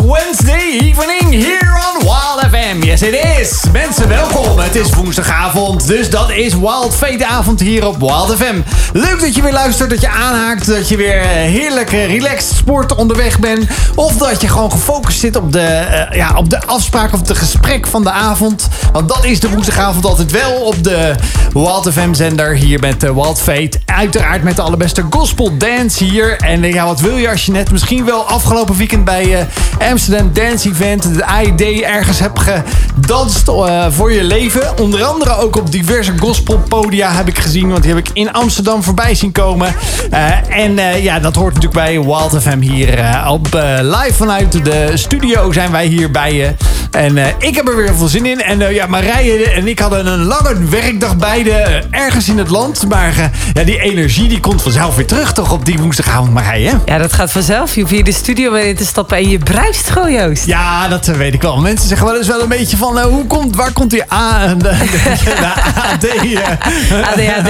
12 Yes, is. Mensen, welkom. Het is woensdagavond, dus dat is Wild Fate avond hier op Wild FM. Leuk dat je weer luistert, dat je aanhaakt, dat je weer heerlijk eh, relaxed sport onderweg bent. Of dat je gewoon gefocust zit op de, uh, ja, op de afspraak of de gesprek van de avond. Want dat is de woensdagavond altijd wel op de Wild FM zender hier met Wild Fate. Uiteraard met de allerbeste gospel dance hier. En ja, wat wil je als je net misschien wel afgelopen weekend bij Amsterdam Dance Event, de AID, ergens hebt gedanst uh, voor je leven. Onder andere ook op diverse gospelpodia heb ik gezien, want die heb ik in Amsterdam voorbij zien komen. Uh, en uh, ja, dat hoort natuurlijk bij Wild FM hier op live vanuit de studio zijn wij hier bij je. En ik heb er weer veel zin in. En ja, Marije en ik hadden een lange werkdag beide ergens in het land. Maar ja, die energie die komt vanzelf weer terug toch op die woensdagavond, Marije? Ja, dat gaat vanzelf. Je hoeft hier de studio weer in te stappen en je bruist gewoon, Joost. Ja, dat weet ik wel. Mensen zeggen wel eens wel een beetje van... Uh, hoe komt, waar komt die A... De, de, AD... ADHD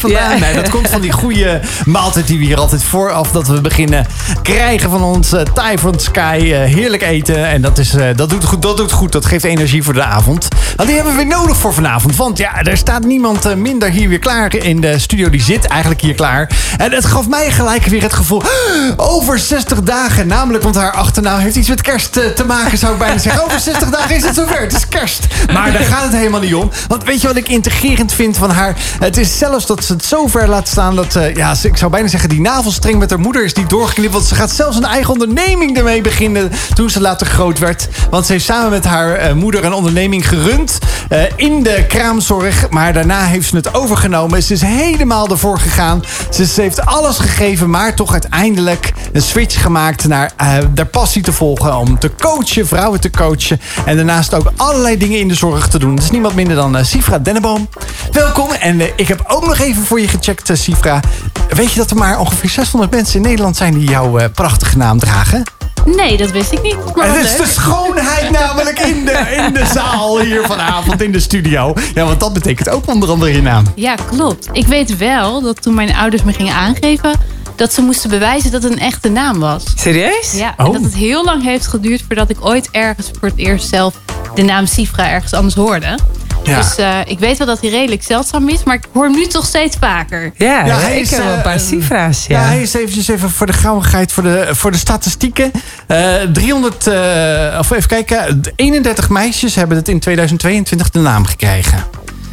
vandaan? Nee, dat komt van die goede maaltijd die we hier altijd vooraf dat we beginnen krijgen van ons Thai from Sky. Heerlijk eten. En dat, is, dat, doet goed, dat doet goed. Dat geeft energie voor de avond. Want die hebben we weer nodig voor vanavond. Want ja, er staat niemand minder hier weer klaar in de studio. Die zit eigenlijk hier klaar. En het gaf mij gelijk weer het gevoel... Over 60 dagen. Namelijk, want haar achternaam heeft iets met kerst te maken, zou ik bijna zeggen. Over 60 dagen is het zover. Het is kerst. Maar daar gaat het helemaal niet om. Want weet je wat ik integrerend vind van haar? Het is zelfs dat ze het zo ver laat staan dat... Uh, ja, ik zou bijna zeggen, die navelstreng met haar moeder is die doorgeknipt. Want ze gaat zelfs een eigen onderneming ermee beginnen toen ze later groot werd. Want ze heeft samen met haar uh, moeder een onderneming gerund uh, in de kraamzorg. Maar daarna heeft ze het overgenomen. Ze is helemaal ervoor gegaan. Ze, ze heeft alles gegeven, maar toch uiteindelijk een switch gemaakt naar haar passie te volgen. Om te coachen, vrouwen te coachen. En daarnaast ook allerlei dingen in de zorg te doen. Het is niemand minder dan uh, Sifra Denneboom. Welkom. En uh, ik heb ook nog even voor je gecheckt, uh, Sifra. Weet je dat er maar ongeveer 600 mensen in Nederland zijn die jouw prachtige naam dragen? Nee, dat wist ik niet. Maar het is de schoonheid namelijk in de, in de zaal hier vanavond in de studio. Ja, want dat betekent ook onder andere je naam. Ja, klopt. Ik weet wel dat toen mijn ouders me gingen aangeven dat ze moesten bewijzen dat het een echte naam was. Serieus? Ja, en dat het heel lang heeft geduurd voordat ik ooit ergens voor het eerst zelf de naam Sifra ergens anders hoorde. Ja. Dus uh, ik weet wel dat hij redelijk zeldzaam is, maar ik hoor hem nu toch steeds vaker. Ja, ja hij ik is, heb wel een paar Sifra's. Ja. ja. hij is eventjes even voor de gauwigheid, voor de, voor de statistieken. Uh, 300, uh, of even kijken, 31 meisjes hebben het in 2022 de naam gekregen.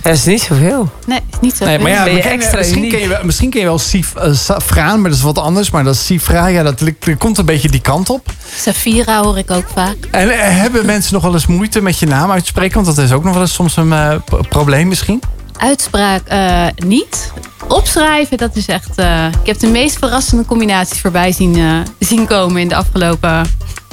Dat is niet zoveel. Nee, niet zoveel. Nee, maar ja, je extra misschien, ken je, misschien ken je wel Sif, uh, Safraan, maar dat is wat anders. Maar dat is Sifra, ja, dat, dat komt een beetje die kant op. Safira hoor ik ook vaak. En uh, hebben mensen nog wel eens moeite met je naam uitspreken? Want dat is ook nog wel eens soms een uh, probleem misschien. Uitspraak niet. Opschrijven, dat is echt... ik heb de meest verrassende combinaties voorbij zien, zien komen in de afgelopen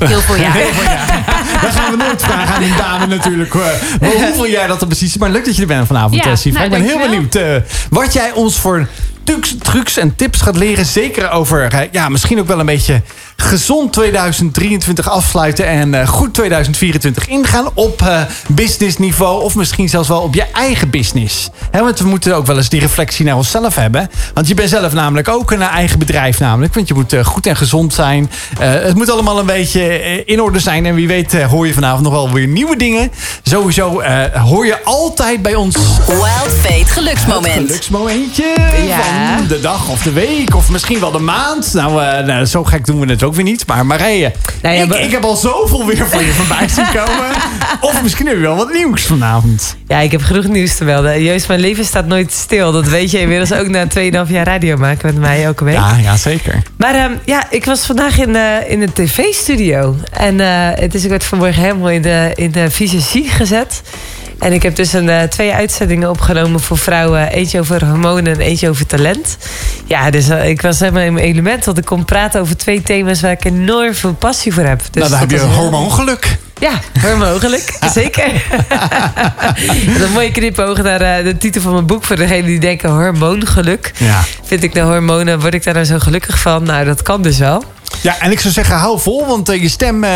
Heel veel jaar. Heel veel jaar. Dat gaan we nooit vragen aan die dame natuurlijk. Maar hoeveel jij dat er precies is. Maar leuk dat je er bent vanavond, ja, Sif. Nou, ik ben heel benieuwd uh, wat jij ons voor trucs, trucs en tips gaat leren. Zeker over, ja, misschien ook wel een beetje gezond 2023 afsluiten en uh, goed 2024 ingaan op uh, businessniveau of misschien zelfs wel op je eigen business. He, want we moeten ook wel eens die reflectie naar onszelf hebben. Want je bent zelf namelijk ook een eigen bedrijf namelijk. Want je moet uh, goed en gezond zijn. het moet allemaal een beetje in orde zijn. En wie weet hoor je vanavond nog wel weer nieuwe dingen. Sowieso hoor je altijd bij ons... Wild Fate geluksmoment. Het geluksmomentje ja. van de dag of de week of misschien wel de maand. Nou, nou zo gek doen we het ook weer niet. Maar Marije, ja, ik, ik, heb al zoveel weer van je voorbij zien komen. of misschien heb je wel wat nieuws vanavond. Ja, ik heb genoeg nieuws te melden. Juist, mijn leven staat nooit stil. Dat weet je inmiddels ook na 2,5 jaar radio maken met mij elke week. Ja, ja zeker. Maar um, ja, ik was vandaag in, uh, in de tv-studio. En uh, het is, ik werd vanmorgen helemaal in de, in de visagie gezet. En ik heb dus een, uh, twee uitzendingen opgenomen voor vrouwen. Eentje over hormonen en eentje over talent. Ja, dus uh, ik was helemaal in mijn element. Want ik kon praten over twee thema's waar ik enorm veel passie voor heb. Dus nou, dan heb je hormoongeluk. Ja, hormoongeluk. Zeker. een mooie knipoog naar uh, de titel van mijn boek. Voor degenen die denken hormoongeluk. Ja. Vind ik de hormonen, word ik daar nou zo gelukkig van? Nou, dat kan dus wel. Ja, en ik zou zeggen, hou vol, want uh, je stem uh,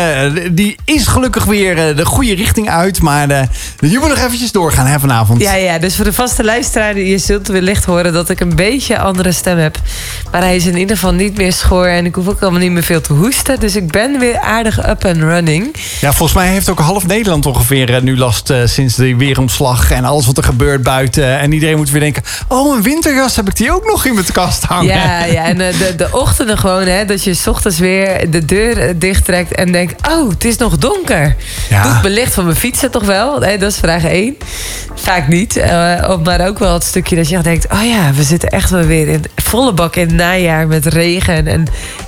die is gelukkig weer uh, de goede richting uit. Maar je moet nog eventjes doorgaan hè, vanavond. Ja, ja, dus voor de vaste luisteraar, je zult wellicht horen dat ik een beetje een andere stem heb. Maar hij is in ieder geval niet meer schoor en ik hoef ook allemaal niet meer veel te hoesten. Dus ik ben weer aardig up and running. Ja, volgens mij heeft ook half Nederland ongeveer nu last sinds de weeromslag en alles wat er gebeurt buiten. En iedereen moet weer denken, oh, een winterjas heb ik die ook nog in mijn kast hangen. Ja, ja en de, de ochtenden gewoon, hè, dat je s ochtends weer de deur dichttrekt en denkt... oh, het is nog donker. Ja. Doet belicht van mijn fietsen toch wel? Nee, dat is vraag één. Vaak niet. Uh, maar ook wel het stukje dat je denkt... oh ja, we zitten echt wel weer in volle bak in het najaar... met regen en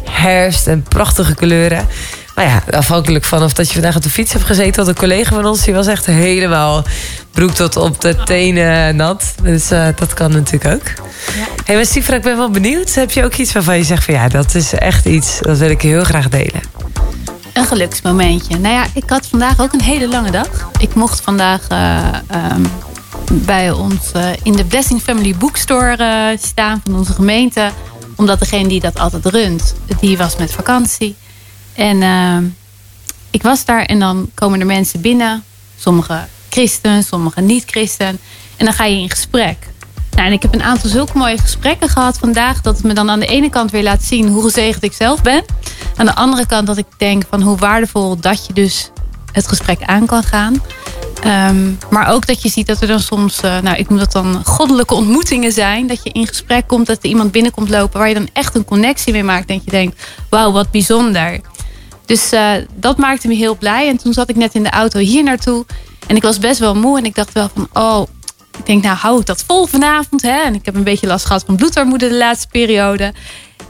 herfst en prachtige kleuren. Maar ja, afhankelijk van of dat je vandaag op de fiets hebt gezeten... had een collega van ons, die was echt helemaal broek tot op de tenen nat. Dus uh, dat kan natuurlijk ook. Ja. Hey, maar Sifra, ik ben wel benieuwd. Heb je ook iets waarvan je zegt van ja, dat is echt iets, dat wil ik heel graag delen? Een geluksmomentje. Nou ja, ik had vandaag ook een hele lange dag. Ik mocht vandaag uh, um, bij ons uh, in de Blessing Family Bookstore staan van onze gemeente. Omdat degene die dat altijd runt, die was met vakantie. En ehm, ik was daar en dan komen er mensen binnen. Sommige christen, sommige niet-christen. En dan ga je in gesprek. Nou, en ik heb een aantal zulke mooie gesprekken gehad vandaag. Dat het me dan aan de ene kant weer laat zien hoe gezegend ik zelf ben. Aan de andere kant dat ik denk van hoe waardevol dat je dus het gesprek aan kan gaan. Ehm, maar ook dat je ziet dat er dan soms, uh, nou ik noem dat dan goddelijke ontmoetingen zijn. Dat je in gesprek komt, dat er iemand binnenkomt lopen waar je dan echt een connectie mee maakt. Dat je denkt, wauw, wat bijzonder. Dus uh, dat maakte me heel blij. En toen zat ik net in de auto hier naartoe. En ik was best wel moe. En ik dacht wel van, oh, ik denk nou hou ik dat vol vanavond. Hè? En ik heb een beetje last gehad van bloedarmoede de laatste periode.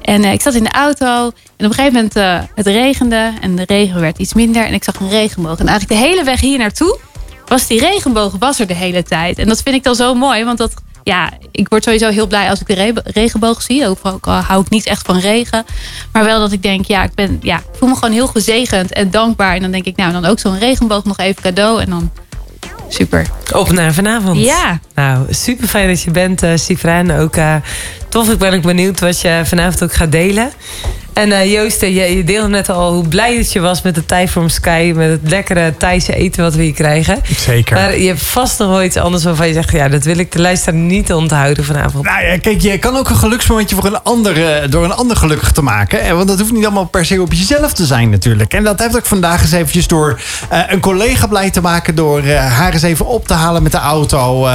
En uh, ik zat in de auto. En op een gegeven moment, uh, het regende. En de regen werd iets minder. En ik zag een regenboog. En eigenlijk de hele weg hier naartoe was die regenboog was er de hele tijd. En dat vind ik dan zo mooi. Want dat ja, ik word sowieso heel blij als ik de regenboog zie. Ook, al hou ik niet echt van regen. Maar wel dat ik denk, ja, ik, ben, ja, ik voel me gewoon heel gezegend en dankbaar. En dan denk ik, nou, dan ook zo'n regenboog nog even cadeau. En dan super. Op naar vanavond. Ja. Nou, super fijn dat je bent, uh, Sifra. En ook uh, tof, ik ben ook benieuwd wat je vanavond ook gaat delen. En uh, Joost, je, je deelde net al hoe blij dat je was met de Thai from Sky. Met het lekkere Thaise eten wat we hier krijgen. Zeker. Maar je hebt vast nog wel iets anders waarvan je zegt... ja, dat wil ik de luisteraar niet onthouden vanavond. Nou ja, kijk, je kan ook een geluksmomentje voor een ander, eh, door een ander gelukkig te maken. Want dat hoeft niet allemaal per se op jezelf te zijn natuurlijk. En dat heb ik vandaag eens eventjes door uh, een collega blij te maken... door haar eens even op te halen met de auto...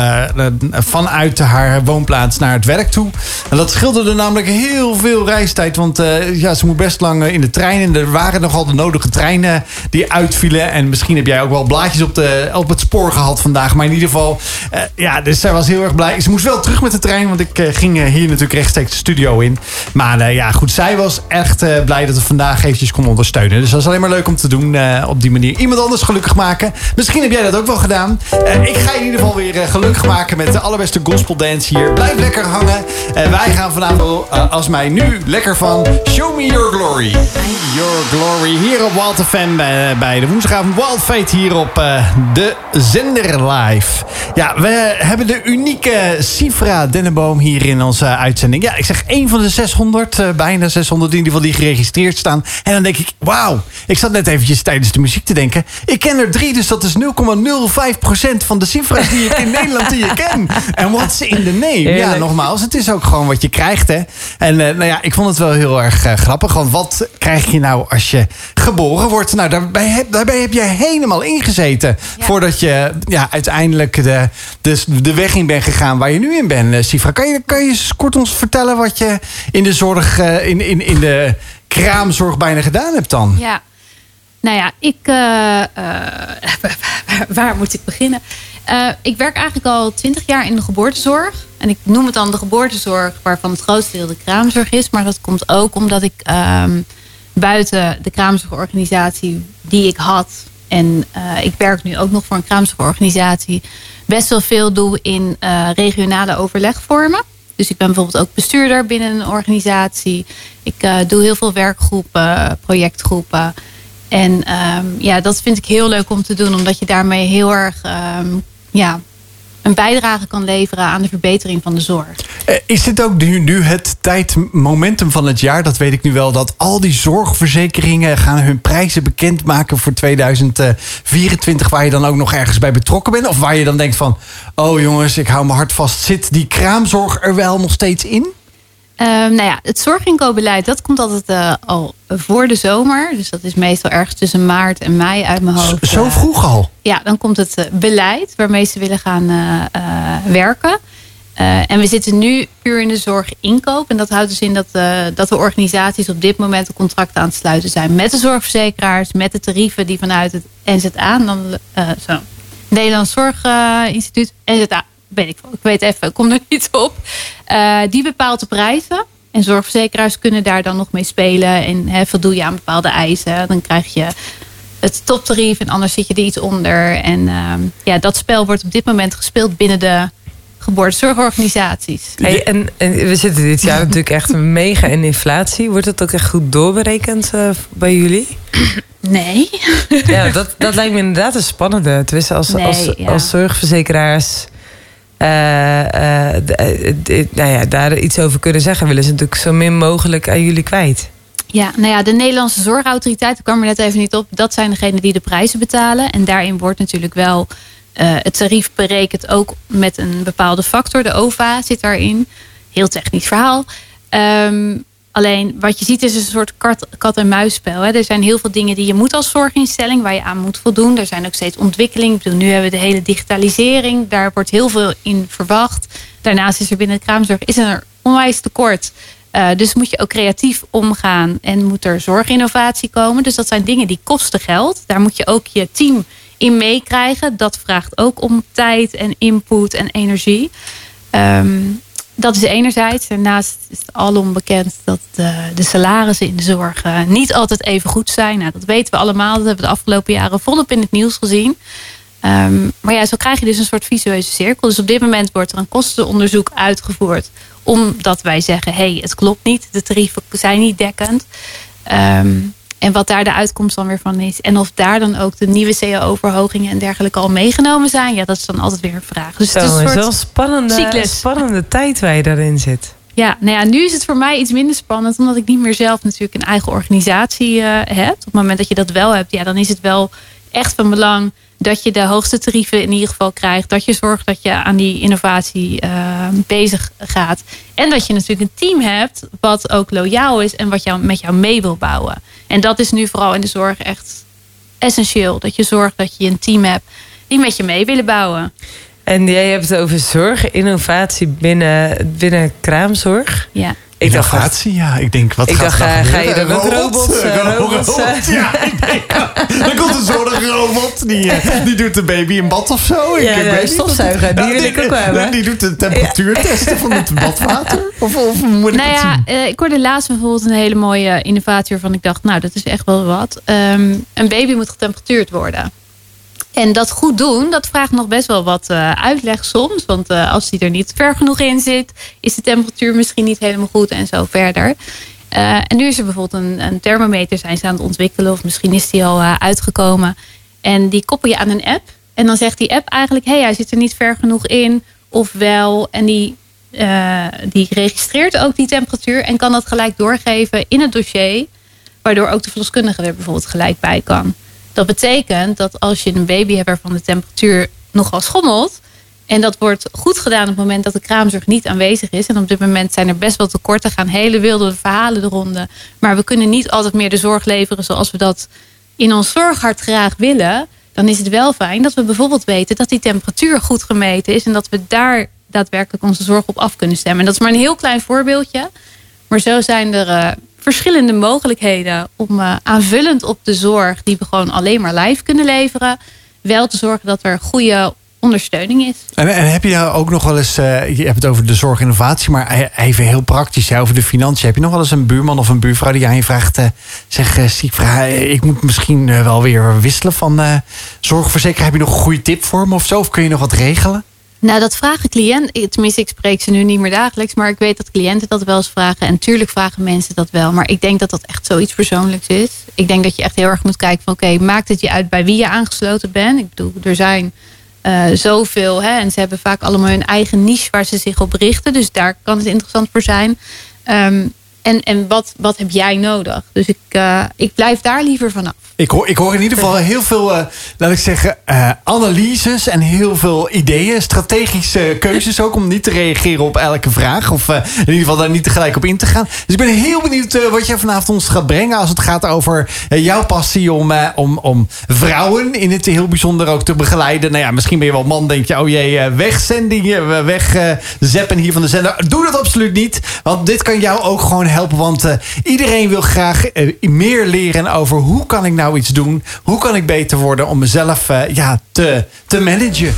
vanuit haar woonplaats naar het werk toe. En dat schilderde namelijk heel veel reistijd. Want ja, ze moet best lang eh, in de trein. En er waren nogal de nodige treinen die uitvielen. En misschien heb jij ook wel blaadjes op, de, het spoor gehad vandaag. Maar in ieder geval, uh, ja, dus zij was heel erg blij. Ze moest wel terug met de trein, want ik uh, ging hier natuurlijk rechtstreeks de studio in. Maar ja, goed, zij was echt blij dat we vandaag eventjes kon ondersteunen. Dus dat is alleen maar leuk om te doen op die manier. Iemand anders gelukkig maken. Misschien heb jij dat ook wel gedaan. ik ga in ieder geval weer gelukkig maken met de allerbeste gospel dance hier. Blijf lekker hangen. wij gaan vanavond, als mij nu lekker van Show Me Your Glory. Your Glory hier op Wild FM bij, bij de woensdagavond Wild Fate hier op uh, de zender live. Ja, we hebben de unieke Sifra Denneboom hier in onze uitzending. Ja, ik zeg één van de 600, uh, bijna 600 in ieder geval die geregistreerd staan. En dan denk ik, wauw, ik zat net eventjes tijdens de muziek te denken. Ik ken er drie, dus dat is 0,05% van de Sifra's die ik in Nederland die je ken. En what's in the name? Ja, nogmaals, het is ook gewoon wat je krijgt, hè. En uh, nou ja, ik vond het wel heel erg grappig. Want wat krijg je nou als je geboren wordt? Nou, daarbij heb, daarbij heb je helemaal ingezeten. Voordat je ja, uiteindelijk de, de, de weg in bent gegaan waar je nu in bent, Sifra. Kan je, kan je kort ons vertellen wat je in de zorg, in, in, in de kraamzorg bijna gedaan hebt dan? Ja. Nou ja, ik. Uh, uh, waar moet ik beginnen? Uh, ik werk eigenlijk al twintig jaar in de geboortezorg. En ik noem het dan de geboortezorg, waarvan het grootste deel de kraamzorg is. Maar dat komt ook omdat ik um, buiten de kraamzorgorganisatie die ik had. En uh, ik werk nu ook nog voor een kraamzorgorganisatie. Best wel veel doe in uh, regionale overlegvormen. Dus ik ben bijvoorbeeld ook bestuurder binnen een organisatie. Ik doe heel veel werkgroepen, projectgroepen. En um, ja, dat vind ik heel leuk om te doen. Omdat je daarmee heel erg um, ja, een bijdrage kan leveren aan de verbetering van de zorg. Eh, Is dit ook nu, het tijdmomentum van het jaar? Dat weet ik nu wel. Dat al die zorgverzekeringen gaan hun prijzen bekendmaken voor 2024. Waar je dan ook nog ergens bij betrokken bent. Of waar je dan denkt van... Oh jongens, ik hou mijn hart vast. Zit die kraamzorg er wel nog steeds in? Ehm, nou ja, het zorginkoopbeleid dat komt altijd eh, al voor de zomer. Dus dat is meestal ergens tussen maart en mei uit mijn hoofd. Zo eh, vroeg al. Ja, dan komt het eh, beleid waarmee ze willen gaan werken. En we zitten nu puur in de zorginkoop. En dat houdt dus in dat, dat de organisaties op dit moment een contract aan het sluiten zijn met de zorgverzekeraars, met de tarieven die vanuit het NZA, dan, zo, Nederlands Zorginstituut, NZA, weet ik ik weet even, ik kom er niet op. Eh, die bepaalt de prijzen. En zorgverzekeraars kunnen daar dan nog mee spelen. En hè, voldoe je aan bepaalde eisen, dan krijg je het toptarief en anders zit je er iets onder. En ehm, ja, dat spel wordt op dit moment gespeeld binnen de geboortezorgorganisaties. Hey, en, en we zitten dit jaar natuurlijk echt mega in inflatie. Wordt het ook echt goed doorberekend eh, bij jullie? Nee. Ja, dat, dat lijkt me inderdaad een spannende. Tenminste, als, Nee, als, ja. als zorgverzekeraars nou ja, daar iets over kunnen zeggen, willen ze natuurlijk zo min mogelijk aan jullie kwijt. Ja, nou ja, de Nederlandse zorgautoriteit, ik kwam er net even niet op, dat zijn degenen die de prijzen betalen. En daarin wordt natuurlijk wel eh, het tarief berekend ook met een bepaalde factor. De OVA zit daarin. Heel technisch verhaal. Ehm, alleen wat je ziet is een soort kat- kat-en-muisspel. Er zijn heel veel dingen die je moet als zorginstelling, waar je aan moet voldoen. Er zijn ook steeds ontwikkelingen. Ik bedoel, nu hebben we de hele digitalisering. Daar wordt heel veel in verwacht. Daarnaast is er binnen de kraamzorg is er onwijs tekort. Eh, dus moet je ook creatief omgaan en moet er zorginnovatie komen. Dus dat zijn dingen die kosten geld. Daar moet je ook je team in meekrijgen. Dat vraagt ook om tijd en input en energie. Ehm, dat is enerzijds. Daarnaast is het alom bekend dat de, de salarissen in de zorg eh, niet altijd even goed zijn. Nou, dat weten we allemaal. Dat hebben we de afgelopen jaren volop in het nieuws gezien. Ehm, maar ja, zo krijg je dus een soort visueuze cirkel. Dus op dit moment wordt er een kostenonderzoek uitgevoerd. Omdat wij zeggen, hé, hey, het klopt niet. De tarieven zijn niet dekkend. Ehm, en wat daar de uitkomst dan weer van is. En of daar dan ook de nieuwe CAO-verhogingen en dergelijke al meegenomen zijn. Ja, dat is dan altijd weer een vraag. Dus het is Zo, een het is wel soort spannende, cyclus. spannende tijd waar je daarin zit. ja, nou ja, nu is het voor mij iets minder spannend. Omdat ik niet meer zelf natuurlijk een eigen organisatie eh, heb. Op het moment dat je dat wel hebt, ja, dan is het wel echt van belang dat je de hoogste tarieven in ieder geval krijgt. Dat je zorgt dat je aan die innovatie eh, bezig gaat. En dat je natuurlijk een team hebt wat ook loyaal is en wat jou, met jou mee wil bouwen. En dat is nu vooral in de zorg echt essentieel. Dat je zorgt dat je een team hebt die met je mee willen bouwen. En jij hebt het over zorg, innovatie binnen, binnen kraamzorg. Ja. Ik dacht, Innovatie, ja. Ik denk, wat Ik gaat dacht, er ga- je gebeuren? dan ook Een robot? robots, eh, Een robots, robot, eh? Ja, ik denk, dan komt een zorgrobot. Die, eh, die doet de baby in bad of zo. Ik, Ja, ik weet stofzuiger, die wil ik ook wel hebben. Die doet de temperatuur testen van het badwater. Of, of hoe moet ik Nou het ja, zien? eh, ik hoorde laatst bijvoorbeeld een hele mooie innovatie waarvan ik dacht, nou, dat is echt wel wat. Ehm, een baby moet getemperatuurd worden. En dat goed doen, dat vraagt nog best wel wat eh, uitleg soms. Want eh, als die er niet ver genoeg in zit, is de temperatuur misschien niet helemaal goed en zo verder. Eh, en nu is er bijvoorbeeld een, een thermometer zijn ze aan het ontwikkelen. Of misschien is die al uitgekomen. En die koppel je aan een app. En dan zegt die app eigenlijk, hé, hey, hij zit er niet ver genoeg in. Of wel. En die, die registreert ook die temperatuur. En kan dat gelijk doorgeven in het dossier. Waardoor ook de verloskundige er bijvoorbeeld gelijk bij kan. Dat betekent dat als je een baby hebt waarvan de temperatuur nogal schommelt. En dat wordt goed gedaan op het moment dat de kraamzorg niet aanwezig is. En op dit moment zijn er best wel tekorten. gaan hele wilde verhalen de ronde. Maar we kunnen niet altijd meer de zorg leveren zoals we dat in ons zorghart graag willen. Dan is het wel fijn dat we bijvoorbeeld weten dat die temperatuur goed gemeten is. En dat we daar daadwerkelijk onze zorg op af kunnen stemmen. En dat is maar een heel klein voorbeeldje. Maar zo zijn er eh, verschillende mogelijkheden om eh, aanvullend op de zorg die we gewoon alleen maar live kunnen leveren, wel te zorgen dat er goede ondersteuning is. En, en heb je nou ook nog wel eens, eh, je hebt het over de zorginnovatie, maar e- even heel praktisch, ja, over de financiën. Heb je nog wel eens een buurman of een buurvrouw die aan je vraagt, zeg, uh, Siegfra, eh, ik moet misschien wel weer wisselen van zorgverzekering. Heb je nog een goede tip voor me of zo? Of kun je nog wat regelen? Nou, dat vragen cliënten. Tenminste, ik spreek ze nu niet meer dagelijks. Maar ik weet dat cliënten dat wel eens vragen. En tuurlijk vragen mensen dat wel. Maar ik denk dat dat echt zoiets persoonlijks is. Ik denk dat je echt heel erg moet kijken van... oké, maakt het je uit bij wie je aangesloten bent? Ik bedoel, er zijn eh, zoveel. Hè, en ze hebben vaak allemaal hun eigen niche waar ze zich op richten. Dus daar kan het interessant voor zijn. Ehm, en en wat, wat heb jij nodig? Dus ik, eh, ik blijf daar liever vanaf. Ik hoor, ik hoor in ieder geval heel veel, eh, laat ik zeggen, eh, analyses en heel veel ideeën. Strategische keuzes ook om niet te reageren op elke vraag. Of in ieder geval daar niet tegelijk op in te gaan. Dus ik ben heel benieuwd wat jij vanavond ons gaat brengen. Als het gaat over jouw passie om, om, om vrouwen in het heel bijzonder ook te begeleiden. Nou ja, misschien ben je wel man, denk je, oh jee, eh, wegzending, eh, weg eh, zeppen hier van de zender. Doe dat absoluut niet. Want dit kan jou ook gewoon helpen. Want iedereen wil graag meer leren over hoe kan ik nou iets doen? Hoe kan ik beter worden om mezelf eh, ja, te, te managen?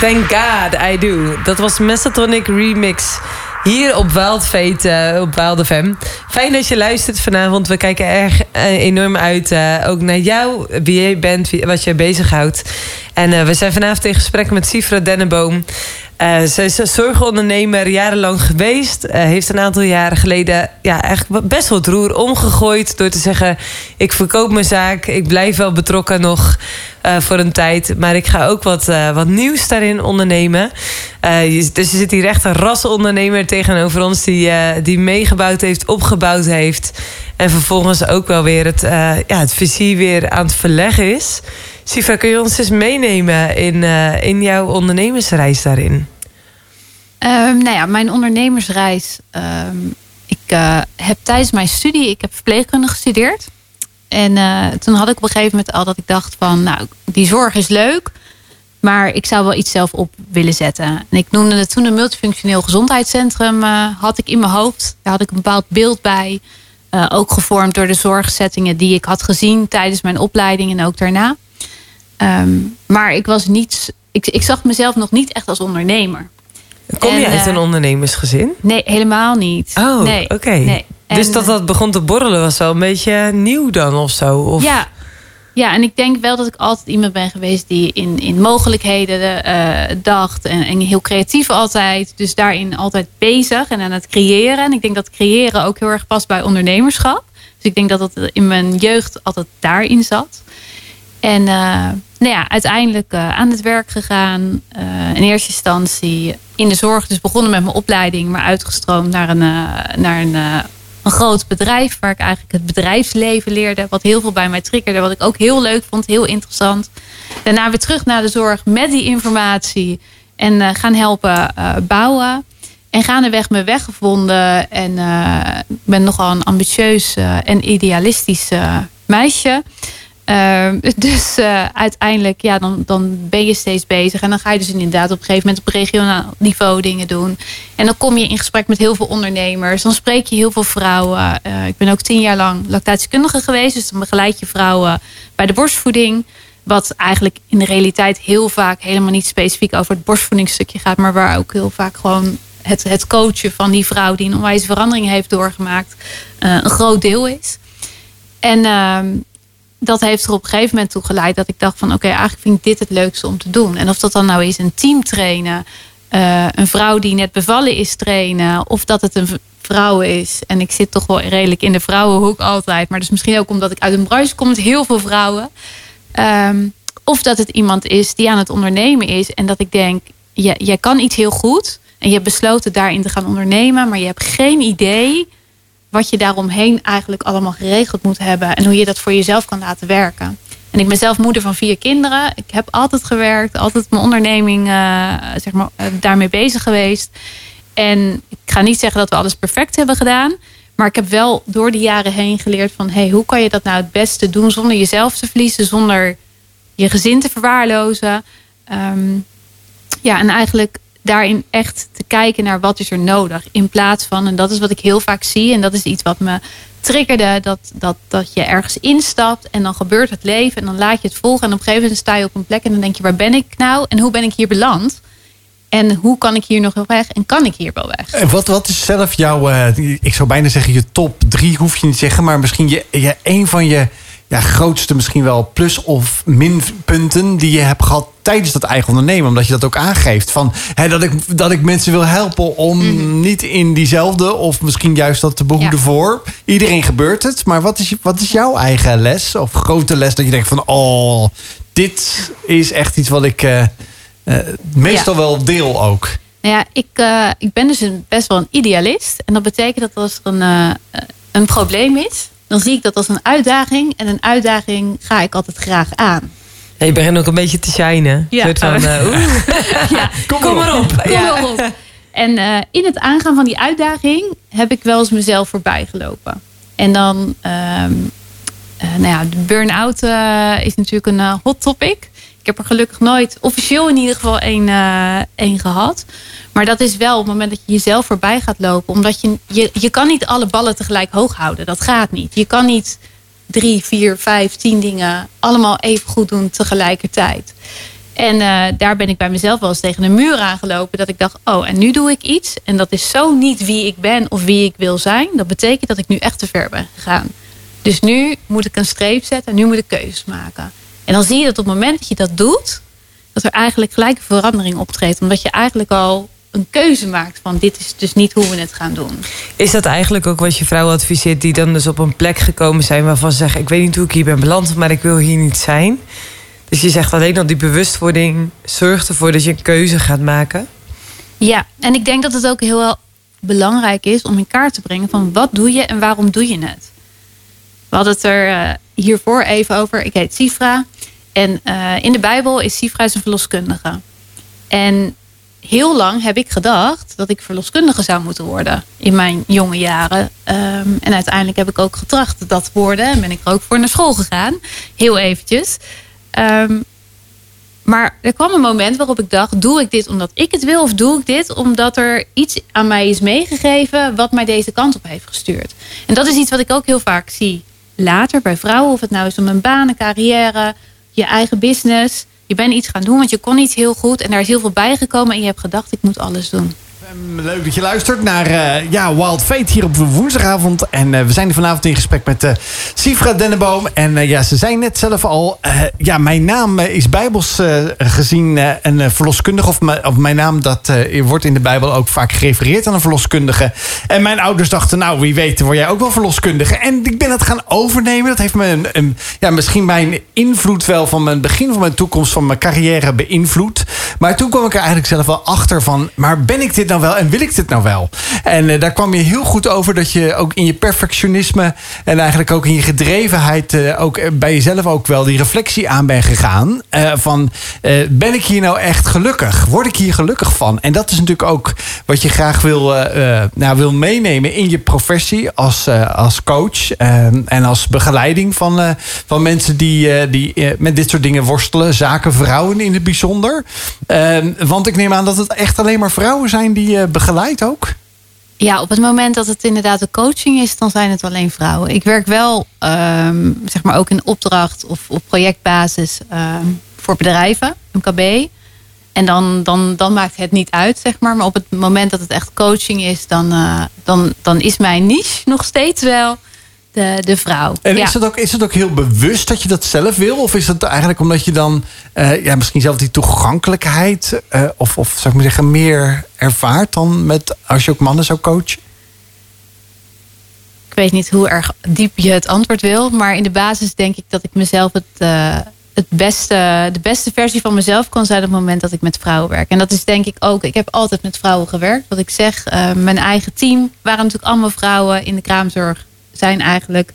Thank God I do. Dat was Mesatonic Remix. Hier op Wild Fate, eh, op Wild FM. Fijn dat je luistert vanavond. We kijken erg eh, enorm uit ook naar jou, wie jij bent, wat jij bezighoudt. En we zijn vanavond in gesprek met Sifra Denneboom. Eh, ze is een zorgondernemer jarenlang geweest. Eh, heeft een aantal jaren geleden ja, eigenlijk best wel het roer omgegooid. Door te zeggen, ik verkoop mijn zaak. Ik blijf wel betrokken nog eh, voor een tijd. Maar ik ga ook wat, wat nieuws daarin ondernemen. Je- dus er zit hier echt een rasondernemer tegenover ons... die, die meegebouwd heeft, opgebouwd heeft. En vervolgens ook wel weer het, ja, het vizier weer aan het verleggen is. Sifa, kun je ons eens meenemen in, in jouw ondernemersreis daarin? Ehm, nou ja, mijn ondernemersreis. ehm, ik eh, heb tijdens mijn studie, ik heb verpleegkunde gestudeerd. En eh, toen had ik op een gegeven moment al dat ik dacht van, nou, die zorg is leuk. Maar ik zou wel iets zelf op willen zetten. En ik noemde het toen een multifunctioneel gezondheidscentrum. eh, had ik in mijn hoofd. Daar had ik een bepaald beeld bij. Ook gevormd door de zorgsettingen die ik had gezien tijdens mijn opleiding en ook daarna. Ehm, maar ik was niet. Ik zag mezelf nog niet echt als ondernemer. Kom je uit eh, een ondernemersgezin? Nee, helemaal niet. Oh, nee, oké. nee. Dus dat dat begon te borrelen was wel een beetje nieuw dan of zo? Of... Ja. ja, en ik denk wel dat ik altijd iemand ben geweest die in, in mogelijkheden eh, dacht. En, en heel creatief altijd. Dus daarin altijd bezig en aan het creëren. En ik denk dat creëren ook heel erg past bij ondernemerschap. Dus ik denk dat dat in mijn jeugd altijd daarin zat. En eh, nou ja, uiteindelijk eh, aan het werk gegaan. eh, in eerste instantie in de zorg. Dus begonnen met mijn opleiding, maar uitgestroomd naar een, naar een, een groot bedrijf. Waar ik eigenlijk het bedrijfsleven leerde. Wat heel veel bij mij triggerde. Wat ik ook heel leuk vond, heel interessant. Daarna weer terug naar de zorg met die informatie. En gaan helpen bouwen. En gaandeweg mijn weg gevonden. En ik ben nogal een ambitieus en idealistisch meisje. Ehm, dus eh, uiteindelijk, ja, dan, dan ben je steeds bezig. En dan ga je dus inderdaad op een gegeven moment op regionaal niveau dingen doen. En dan kom je in gesprek met heel veel ondernemers. Dan spreek je heel veel vrouwen. Eh, ik ben ook tien jaar lang lactatiekundige geweest. Dus dan begeleid je vrouwen bij de borstvoeding. Wat eigenlijk in de realiteit heel vaak helemaal niet specifiek over het borstvoedingsstukje gaat. Maar waar ook heel vaak gewoon het, het coachen van die vrouw die een onwijs verandering heeft doorgemaakt. eh, een groot deel is. En ehm, dat heeft er op een gegeven moment toe geleid dat ik dacht van oké, eigenlijk vind ik dit het leukste om te doen. En of dat dan nou is een team trainen, eh, een vrouw die net bevallen is trainen, of dat het een vrouw is. En ik zit toch wel redelijk in de vrouwenhoek altijd, maar dus misschien ook omdat ik uit een branche kom met heel veel vrouwen. Ehm, of dat het iemand is die aan het ondernemen is en dat ik denk, jij, jij kan iets heel goed en je hebt besloten daarin te gaan ondernemen, maar je hebt geen idee wat je daaromheen eigenlijk allemaal geregeld moet hebben. En hoe je dat voor jezelf kan laten werken. En ik ben zelf moeder van vier kinderen. Ik heb altijd gewerkt, altijd mijn onderneming eh, zeg maar, eh, daarmee bezig geweest. En ik ga niet zeggen dat we alles perfect hebben gedaan. Maar ik heb wel door de jaren heen geleerd van... Hey, hoe kan je dat nou het beste doen zonder jezelf te verliezen... zonder je gezin te verwaarlozen. Ehm, ja, en eigenlijk daarin echt kijken naar wat is er nodig. In plaats van, en dat is wat ik heel vaak zie... en dat is iets wat me triggerde... dat, dat, dat je ergens instapt en dan gebeurt het leven... en dan laat je het volgen en op een gegeven moment sta je op een plek... en dan denk je, waar ben ik nou en hoe ben ik hier beland... En hoe kan ik hier nog wel weg? En kan ik hier wel weg? En wat, wat is zelf jouw, eh, ik zou bijna zeggen je top drie, hoef je niet te zeggen, maar misschien je, je, een van je ja, grootste misschien wel plus- of minpunten die je hebt gehad tijdens dat eigen ondernemen. Omdat je dat ook aangeeft. Van, hè, dat, ik, dat ik mensen wil helpen om niet in diezelfde of misschien juist dat te behoeden Ja. voor. Iedereen gebeurt het. Maar wat is, wat is jouw eigen les of grote les dat je denkt van oh, dit is echt iets wat ik eh, eh, meestal wel deel ook. Nou ja, ik, eh, ik ben dus een, best wel een idealist. En dat betekent dat als er een, een probleem is, dan zie ik dat als een uitdaging. En een uitdaging ga ik altijd graag aan. Ja, je begint ook een beetje te shinen. Ja. Soort van, eh. Ja, Kom maar op. Kom maar op. En eh, in het aangaan van die uitdaging heb ik wel eens mezelf voorbij gelopen. En dan, ehm, eh, nou ja, de burn-out is natuurlijk een hot topic. Ik heb er gelukkig nooit, officieel in ieder geval, één, eh, één gehad. Maar dat is wel op het moment dat je jezelf voorbij gaat lopen. Omdat je, je, je kan niet alle ballen tegelijk hoog houden. Dat gaat niet. Je kan niet drie, vier, vijf, tien dingen allemaal even goed doen tegelijkertijd. En eh, daar ben ik bij mezelf wel eens tegen een muur aangelopen. Dat ik dacht, oh, en nu doe ik iets. En dat is zo niet wie ik ben of wie ik wil zijn. Dat betekent dat ik nu echt te ver ben gegaan. Dus nu moet ik een streep zetten en nu moet ik keuzes maken. En dan zie je dat op het moment dat je dat doet, dat er eigenlijk gelijk een verandering optreedt. Omdat je eigenlijk al een keuze maakt van dit is dus niet hoe we het gaan doen. Is dat eigenlijk ook wat je vrouwen adviseert... die dan dus op een plek gekomen zijn waarvan ze zeggen... ik weet niet hoe ik hier ben beland, maar ik wil hier niet zijn? Dus je zegt alleen al die bewustwording... zorgt ervoor dat je een keuze gaat maken. Ja, en ik denk dat het ook heel belangrijk is om in kaart te brengen van wat doe je en waarom doe je het. We hadden het er eh, hiervoor even over. Ik heet Sifra. En eh, in de Bijbel is Sifra een verloskundige. En heel lang heb ik gedacht dat ik verloskundige zou moeten worden in mijn jonge jaren. Ehm, en uiteindelijk heb ik ook getracht dat te worden. En ben ik er ook voor naar school gegaan. Heel eventjes. Ehm, maar er kwam een moment waarop ik dacht: doe ik dit omdat ik het wil, of doe ik dit omdat er iets aan mij is meegegeven wat mij deze kant op heeft gestuurd? En dat is iets wat ik ook heel vaak zie later bij vrouwen, of het nou is om een baan, een carrière, je eigen business. Je bent iets gaan doen, want je kon iets heel goed en daar is heel veel bijgekomen en je hebt gedacht: ik moet alles doen. Ehm, Leuk dat je luistert naar eh, ja, Wild Fate hier op woensdagavond. En eh, we zijn vanavond in gesprek met eh Sifra Denneboom. En ja, ze zei net zelf al... ja, mijn naam is bijbels gezien een verloskundige. Of, mijn- naam dat, wordt in de Bijbel ook vaak gerefereerd aan een verloskundige. En mijn ouders dachten, nou wie weet word jij ook wel verloskundige. En ik ben het gaan overnemen. Dat heeft me een, een, ja, misschien mijn invloed wel van mijn begin van mijn toekomst... van mijn carrière beïnvloed. Maar toen kwam ik er eigenlijk zelf wel achter van... maar ben ik dit nou wel en wil ik dit nou wel? En eh, daar kwam je heel goed over dat je ook in je perfectionisme... en eigenlijk ook in je gedrevenheid... eh, ook eh, bij jezelf ook wel die reflectie aan ben gegaan. van, ben ik hier nou echt gelukkig? Word ik hier gelukkig van? En dat is natuurlijk ook wat je graag wil, nou, wil meenemen in je professie als, als coach... en als begeleiding van, van mensen die, die met dit soort dingen worstelen. Zaken vrouwen in het bijzonder. Want ik neem aan dat het echt alleen maar vrouwen zijn die je begeleidt ook. Ja, op het moment dat het inderdaad een coaching is, dan zijn het alleen vrouwen. Ik werk wel, ehm, zeg maar ook in opdracht of op projectbasis ehm, voor bedrijven, MKB. En dan, dan, dan maakt het niet uit, zeg maar. Maar op het moment dat het echt coaching is, dan, eh, dan, dan is mijn niche nog steeds wel de, de vrouw. En ja. is, het ook, is het ook heel bewust dat je dat zelf wil? Of is het eigenlijk omdat je dan eh, ja, misschien zelf die toegankelijkheid... eh, of, of zou ik maar zeggen, meer ervaart dan met als je ook mannen zou coachen? ik weet niet hoe erg diep je het antwoord wil. Maar in de basis denk ik dat ik mezelf het, eh, het beste, de beste versie van mezelf kan zijn op het moment dat ik met vrouwen werk. En dat is denk ik ook. Ik heb altijd met vrouwen gewerkt. Wat ik zeg, mijn eigen team waren natuurlijk allemaal vrouwen. In de kraamzorg zijn eigenlijk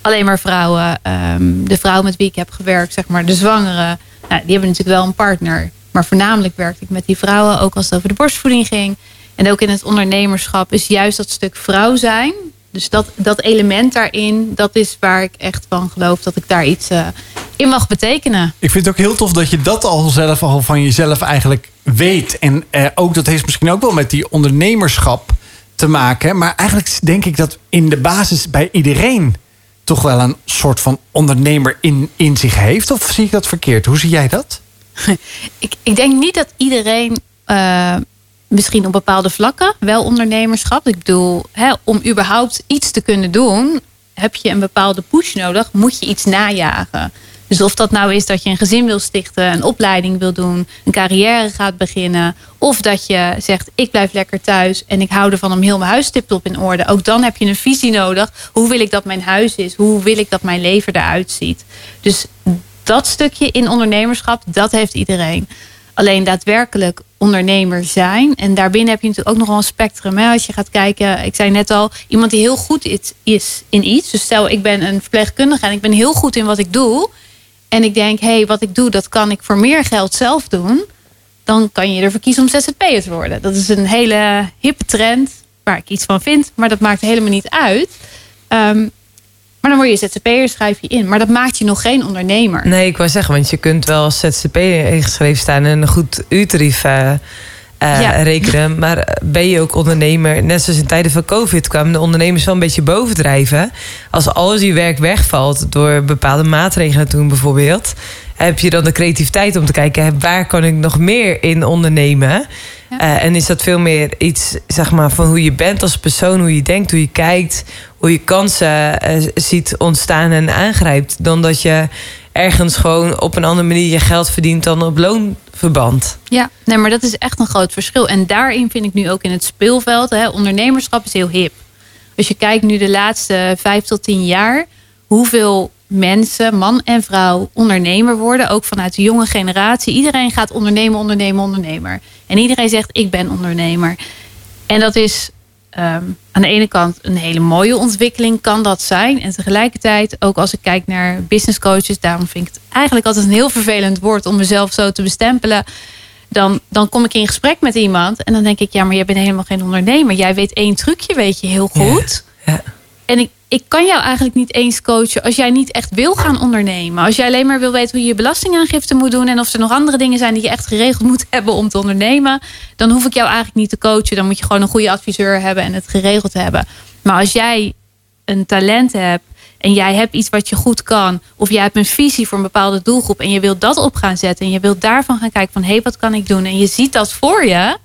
alleen maar vrouwen. Ehm, de vrouw met wie ik heb gewerkt, zeg maar, de zwangere. Nou, die hebben natuurlijk wel een partner. Maar voornamelijk werkte ik met die vrouwen, ook als het over de borstvoeding ging. En ook in het ondernemerschap is juist dat stuk vrouw zijn. Dus dat, dat element daarin, dat is waar ik echt van geloof dat ik daar iets eh, in mag betekenen. Ik vind het ook heel tof dat je dat al zelf al van jezelf eigenlijk weet. En eh, ook dat heeft misschien ook wel met die ondernemerschap te maken. Maar eigenlijk denk ik dat in de basis bij iedereen toch wel een soort van ondernemer in, in zich heeft. Of zie ik dat verkeerd? Hoe zie jij dat? Ik, ik denk niet dat iedereen, eh, misschien op bepaalde vlakken, wel ondernemerschap. Ik bedoel, hè, om überhaupt iets te kunnen doen, heb je een bepaalde push nodig. Moet je iets najagen. Dus of dat nou is dat je een gezin wil stichten, een opleiding wil doen, een carrière gaat beginnen. Of dat je zegt, ik blijf lekker thuis en ik hou ervan om heel mijn huis tiptop in orde. Ook dan heb je een visie nodig. Hoe wil ik dat mijn huis is? Hoe wil ik dat mijn leven eruit ziet? Dus dat stukje in ondernemerschap, dat heeft iedereen. Alleen daadwerkelijk ondernemer zijn. En daarbinnen heb je natuurlijk ook nog een spectrum. Hè? Als je gaat kijken, ik zei net al, iemand die heel goed is in iets. Dus stel, ik ben een verpleegkundige en ik ben heel goed in wat ik doe. En ik denk, hé, hey, wat ik doe, dat kan ik voor meer geld zelf doen. Dan kan je ervoor kiezen om ZZP'er te worden. Dat is een hele hippe trend waar ik iets van vind. Maar dat maakt helemaal niet uit. Um, maar dan word je ZZP'er, schrijf je in. Maar dat maakt je nog geen ondernemer. Nee, ik wou zeggen, want je kunt wel als ZZP'er ingeschreven staan en een goed uurtarief uh, rekenen. Maar ben je ook ondernemer? Net zoals in tijden van COVID kwamen de ondernemers wel een beetje bovendrijven. Als alles je werk wegvalt door bepaalde maatregelen toen bijvoorbeeld heb je dan de creativiteit om te kijken waar kan ik nog meer in ondernemen. Uh, en is dat veel meer iets zeg maar, van hoe je bent als persoon, hoe je denkt, hoe je kijkt, hoe je kansen uh, ziet ontstaan en aangrijpt. Dan dat je ergens gewoon op een andere manier je geld verdient dan op loonverband. Ja, nee, maar dat is echt een groot verschil. En daarin vind ik nu ook in het speelveld, hè, ondernemerschap is heel hip. Als je kijkt nu de laatste vijf tot tien jaar, hoeveel mensen, man en vrouw, ondernemer worden. Ook vanuit de jonge generatie. Iedereen gaat ondernemen, ondernemen, ondernemer. En iedereen zegt ik ben ondernemer. En dat is ehm, aan de ene kant een hele mooie ontwikkeling kan dat zijn. En tegelijkertijd, ook als ik kijk naar business coaches, daarom vind ik het eigenlijk altijd een heel vervelend woord om mezelf zo te bestempelen. Dan, dan kom ik in gesprek met iemand en dan denk ik, ja, maar jij bent helemaal geen ondernemer. Jij weet één trucje, weet je heel goed. Ja. En ik, ik kan jou eigenlijk niet eens coachen als jij niet echt wil gaan ondernemen. Als jij alleen maar wil weten hoe je je belastingaangifte moet doen en of er nog andere dingen zijn die je echt geregeld moet hebben om te ondernemen, dan hoef ik jou eigenlijk niet te coachen. Dan moet je gewoon een goede adviseur hebben en het geregeld hebben. Maar als jij een talent hebt en jij hebt iets wat je goed kan, of jij hebt een visie voor een bepaalde doelgroep en je wilt dat op gaan zetten en je wilt daarvan gaan kijken van hé, hey, wat kan ik doen? En je ziet dat voor je,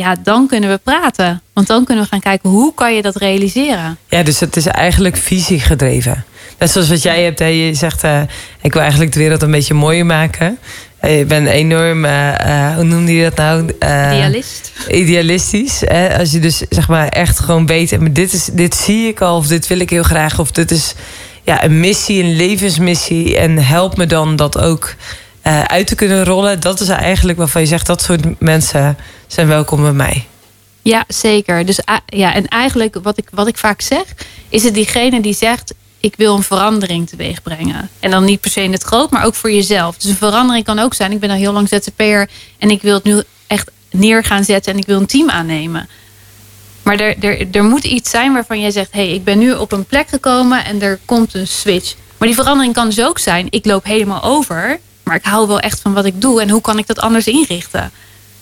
ja, dan kunnen we praten. Want dan kunnen we gaan kijken hoe kan je dat realiseren. Ja, dus het is eigenlijk visie gedreven. Net zoals wat jij hebt. Hè? Je zegt, uh, ik wil eigenlijk de wereld een beetje mooier maken. Uh, je bent enorm, uh, hoe noemde je dat nou? Idealist. Idealistisch. Hè? Als je dus zeg maar echt gewoon weet, maar dit, is, dit zie ik al, of dit wil ik heel graag, of dit is ja, een missie, een levensmissie. En help me dan dat ook uh, uit te kunnen rollen. Dat is eigenlijk waarvan je zegt dat soort mensen zijn welkom bij mij. Ja, zeker. Dus ja, en eigenlijk wat ik, wat ik vaak zeg, is het diegene die zegt: Ik wil een verandering teweeg brengen. En dan niet per se in het groot, maar ook voor jezelf. Dus een verandering kan ook zijn: Ik ben al heel lang ZZP'er en ik wil het nu echt neer gaan zetten en ik wil een team aannemen. Maar er, er, er moet iets zijn waarvan jij zegt: Hé, hey, ik ben nu op een plek gekomen en er komt een switch. Maar die verandering kan dus ook zijn: Ik loop helemaal over maar ik hou wel echt van wat ik doe. En hoe kan ik dat anders inrichten?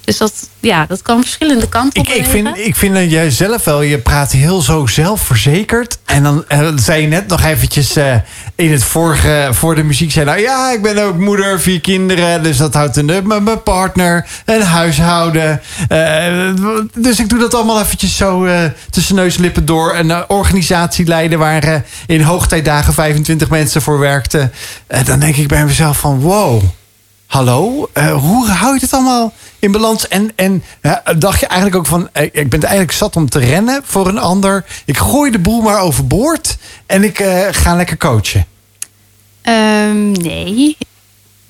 Dus dat, ja, dat kan verschillende kanten op. Ik, ik, vind, ik vind dat jij zelf wel, je praat heel zo zelfverzekerd. En dan uh, zei je net nog eventjes uh, in het vorige, voor de muziek, zei nou ja, ik ben ook moeder, vier kinderen. Dus dat houdt in met mijn partner, een huishouden. Uh, dus ik doe dat allemaal eventjes zo tussen neus en lippen door. Een organisatie leiden waar in hoogtijdagen 25 mensen voor werkten. dan denk ik bij mezelf van wow hallo, hoe hou je het allemaal in balans? En, en dacht je eigenlijk ook van, eh, ik ben eigenlijk zat om te rennen voor een ander. Ik gooi de boel maar overboord en ik uh, ga lekker coachen. Um, nee.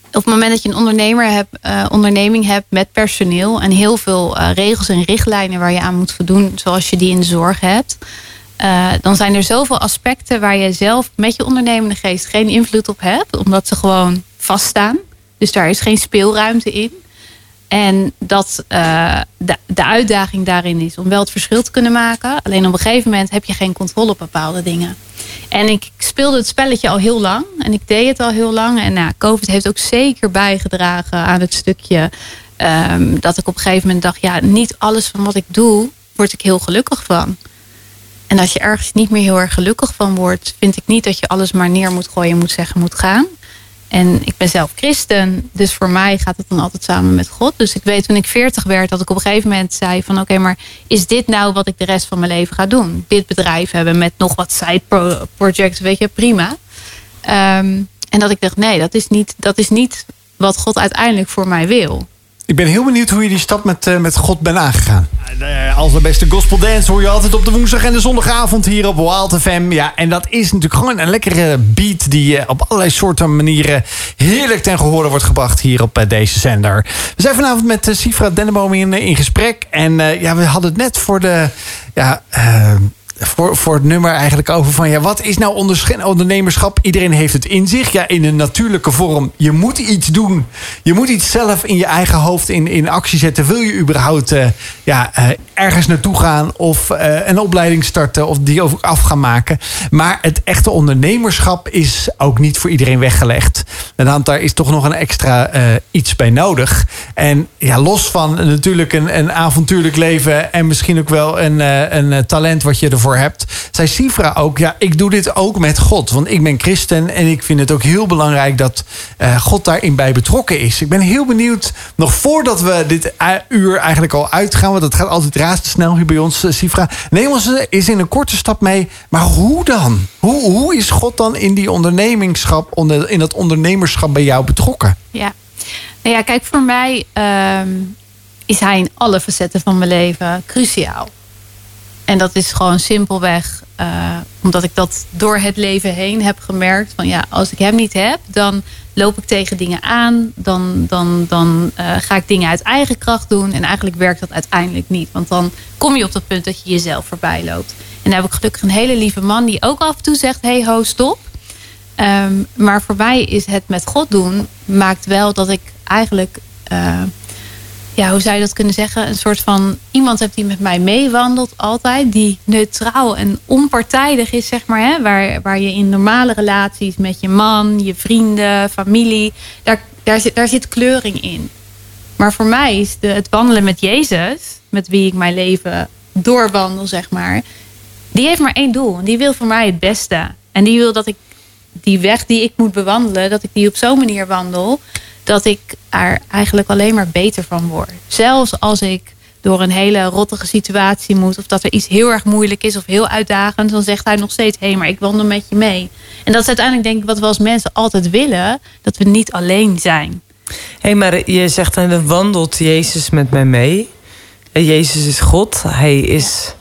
Op het moment dat je een ondernemer hebt, uh, onderneming hebt met personeel en heel veel regels en richtlijnen waar je aan moet voldoen, zoals je die in de zorg hebt, dan zijn er zoveel aspecten waar je zelf met je ondernemende geest geen invloed op hebt, omdat ze gewoon vaststaan. Dus daar is geen speelruimte in. En dat uh, de, de uitdaging daarin is om wel het verschil te kunnen maken. Alleen op een gegeven moment heb je geen controle op bepaalde dingen. En ik speelde het spelletje al heel lang. En ik deed het al heel lang. En nou, COVID heeft ook zeker bijgedragen aan het stukje. Um, dat ik op een gegeven moment dacht: ja, niet alles van wat ik doe, word ik heel gelukkig van. En als je ergens niet meer heel erg gelukkig van wordt, vind ik niet dat je alles maar neer moet gooien, moet zeggen, moet gaan. En ik ben zelf christen, dus voor mij gaat het dan altijd samen met God. Dus ik weet toen ik 40 werd dat ik op een gegeven moment zei van oké, maar is dit nou wat ik de rest van mijn leven ga doen? Dit bedrijf hebben met nog wat side projects, weet je, prima. Um, en dat ik dacht nee, dat is, niet, dat is niet wat God uiteindelijk voor mij wil. Ik ben heel benieuwd hoe je die stap met, uh, met God bent aangegaan. Uh, als de beste gospel dance hoor je altijd op de woensdag en de zondagavond hier op Wild FM. Ja, en dat is natuurlijk gewoon een lekkere beat die uh, op allerlei soorten manieren heerlijk ten gehore wordt gebracht hier op deze zender. We zijn vanavond met Sifra Denneboom in, in gesprek. En ja, we hadden het net voor de ja, voor, voor het nummer eigenlijk over van... ja, wat is nou ondernemerschap? Iedereen heeft het in zich. Ja, in een natuurlijke vorm. Je moet iets doen. Je moet iets zelf in je eigen hoofd in, in actie zetten. Wil je überhaupt uh, ja, uh, ergens naartoe gaan... of uh, een opleiding starten of die ook af gaan maken. Maar het echte ondernemerschap is ook niet voor iedereen weggelegd. En daar is toch nog een extra iets bij nodig. En ja, los van natuurlijk een, een avontuurlijk leven... en misschien ook wel een, een talent wat je ervoor hebt, zei Sifra ook: Ja, ik doe dit ook met God. Want ik ben christen en ik vind het ook heel belangrijk dat uh, God daarin bij betrokken is. Ik ben heel benieuwd, nog voordat we dit uur eigenlijk al uitgaan, want dat gaat altijd razendsnel hier bij ons, uh, Sifra. Neem ons eens in een korte stap mee. Maar hoe dan? Hoe, hoe is God dan in die ondernemingschap, onder, in dat ondernemerschap bij jou betrokken? Ja, nou ja, kijk, voor mij um, is hij in alle facetten van mijn leven cruciaal. En dat is gewoon simpelweg uh, omdat ik dat door het leven heen heb gemerkt. Van ja, als ik hem niet heb, dan loop ik tegen dingen aan. Dan, dan, dan uh, ga ik dingen uit eigen kracht doen. En eigenlijk werkt dat uiteindelijk niet. Want dan kom je op dat punt dat je jezelf voorbij loopt. En dan heb ik gelukkig een hele lieve man die ook af en toe zegt: hey ho, stop. Um, maar voor mij is het met God doen, maakt wel dat ik eigenlijk. Uh, ja, hoe zou je dat kunnen zeggen? Een soort van iemand hebt die met mij meewandelt altijd. Die neutraal en onpartijdig is, zeg maar. Hè? Waar, waar je in normale relaties met je man, je vrienden, familie. Daar, daar, zit, daar zit kleuring in. Maar voor mij is de, het wandelen met Jezus, met wie ik mijn leven doorwandel, zeg maar. Die heeft maar één doel. Die wil voor mij het beste. En die wil dat ik die weg die ik moet bewandelen, dat ik die op zo'n manier wandel dat ik er eigenlijk alleen maar beter van word. Zelfs als ik door een hele rottige situatie moet, of dat er iets heel erg moeilijk is of heel uitdagend, dan zegt hij nog steeds: hé, hey, maar ik wandel met je mee. En dat is uiteindelijk, denk ik, wat we als mensen altijd willen: dat we niet alleen zijn. Hé, hey, maar je zegt dan: wandelt Jezus met mij mee? Jezus is God. Hij is.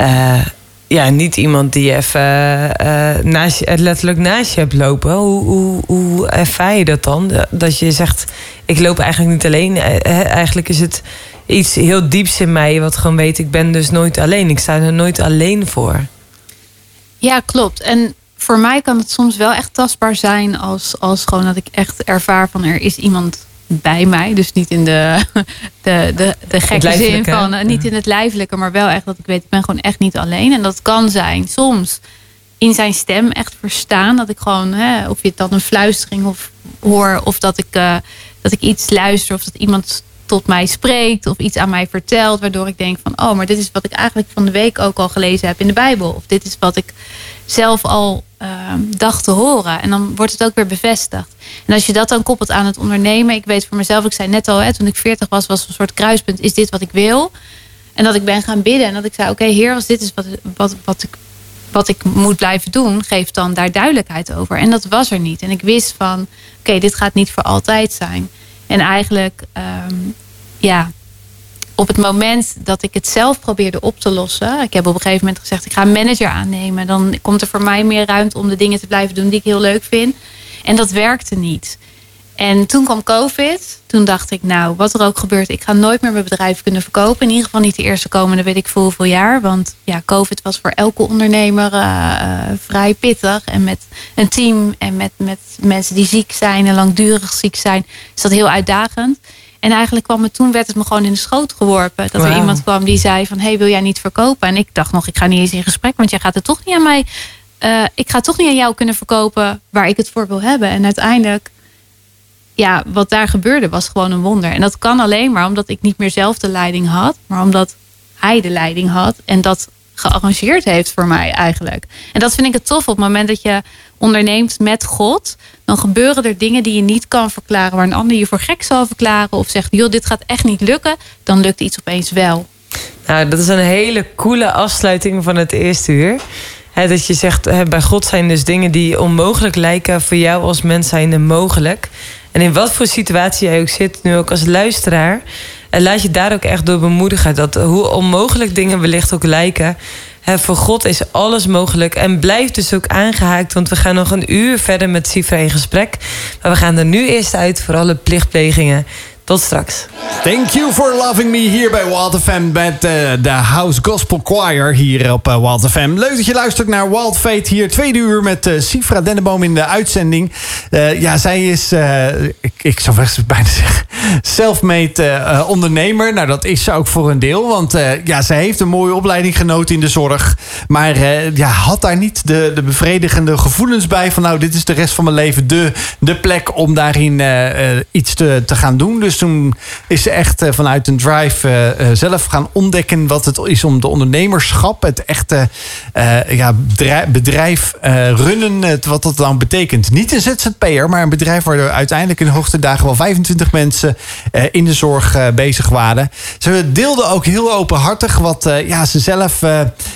Uh, ja, niet iemand die even uh, naast je, letterlijk naast je hebt lopen. Hoe, hoe, hoe ervaar je dat dan? Dat je zegt, ik loop eigenlijk niet alleen. Eigenlijk is het iets heel dieps in mij wat gewoon weet, ik ben dus nooit alleen. Ik sta er nooit alleen voor. Ja, klopt. En voor mij kan het soms wel echt tastbaar zijn als, als gewoon dat ik echt ervaar van er is iemand bij mij. Dus niet in de, de, de, de gekke zin van, uh, niet in het lijfelijke, maar wel echt dat ik weet, ik ben gewoon echt niet alleen. En dat kan zijn soms in zijn stem echt verstaan. Dat ik gewoon, hè, of je het dan een fluistering of hoor, of dat ik, uh, dat ik iets luister, of dat iemand tot mij spreekt of iets aan mij vertelt, waardoor ik denk van, oh, maar dit is wat ik eigenlijk van de week ook al gelezen heb in de Bijbel. Of dit is wat ik zelf al uh, dacht te horen. En dan wordt het ook weer bevestigd. En als je dat dan koppelt aan het ondernemen. Ik weet voor mezelf, ik zei net al, hè, toen ik 40 was, was een soort kruispunt. Is dit wat ik wil? En dat ik ben gaan bidden. En dat ik zei, oké, heer, als dit is wat, wat, wat, ik, wat ik moet blijven doen, geef dan daar duidelijkheid over. En dat was er niet. En ik wist van, oké, dit gaat niet voor altijd zijn. En eigenlijk, um, ja, op het moment dat ik het zelf probeerde op te lossen. Ik heb op een gegeven moment gezegd: ik ga een manager aannemen. Dan komt er voor mij meer ruimte om de dingen te blijven doen die ik heel leuk vind. En dat werkte niet. En toen kwam COVID. Toen dacht ik, nou, wat er ook gebeurt, ik ga nooit meer mijn bedrijf kunnen verkopen. In ieder geval niet de eerste komende, weet ik veel hoeveel jaar. Want ja, COVID was voor elke ondernemer uh, vrij pittig. En met een team en met, met mensen die ziek zijn en langdurig ziek zijn, is dat heel uitdagend. En eigenlijk kwam het toen, werd het me gewoon in de schoot geworpen. Dat er iemand kwam die zei van, hey, wil jij niet verkopen? En ik dacht nog, ik ga niet eens in gesprek, want jij gaat het toch niet aan mij... Uh, ik ga toch niet aan jou kunnen verkopen waar ik het voor wil hebben. En uiteindelijk, ja, wat daar gebeurde was gewoon een wonder. En dat kan alleen maar omdat ik niet meer zelf de leiding had, maar omdat hij de leiding had. En dat gearrangeerd heeft voor mij eigenlijk. En dat vind ik het tof op het moment dat je onderneemt met God. Dan gebeuren er dingen die je niet kan verklaren. Waar een ander je voor gek zal verklaren. Of zegt, joh, dit gaat echt niet lukken. Dan lukt iets opeens wel. Nou, dat is een hele coole afsluiting van het eerste uur. dat je zegt, bij God zijn dus dingen die onmogelijk lijken voor jou als mens zijnde mogelijk. En in wat voor situatie jij ook zit, nu ook als luisteraar. En laat je daar ook echt door bemoedigen. Dat hoe onmogelijk dingen wellicht ook lijken. Hè, voor God is alles mogelijk. En blijf dus ook aangehaakt. Want we gaan nog een uur verder met Sifra in gesprek. Maar we gaan er nu eerst uit voor alle plichtplegingen. Tot straks. Thank you for loving me hier bij Wild FM met uh, de House Gospel Choir hier op uh, Wild FM. Leuk dat je luistert naar Wild Fate hier, tweede uur met uh, Sifra Denneboom in de uitzending. ja, zij is, ik, ik zou bijna zeggen, self-made ondernemer. Nou, dat is ze ook voor een deel, want ja, zij heeft een mooie opleiding genoten in de zorg. Maar ja, had daar niet de, de bevredigende gevoelens bij van nou, dit is de rest van mijn leven de, de plek om daarin iets te, te gaan doen. Dus dus toen is ze echt eh, vanuit een drive eh, eh, zelf gaan ontdekken wat het is om de ondernemerschap, het echte ja, bedrijf runnen, wat dat dan betekent. Niet een ZZP'er, maar een bedrijf waar er uiteindelijk in de hoogste dagen wel 25 mensen in de zorg bezig waren. Ze deelde ook heel openhartig wat ja, ze zelf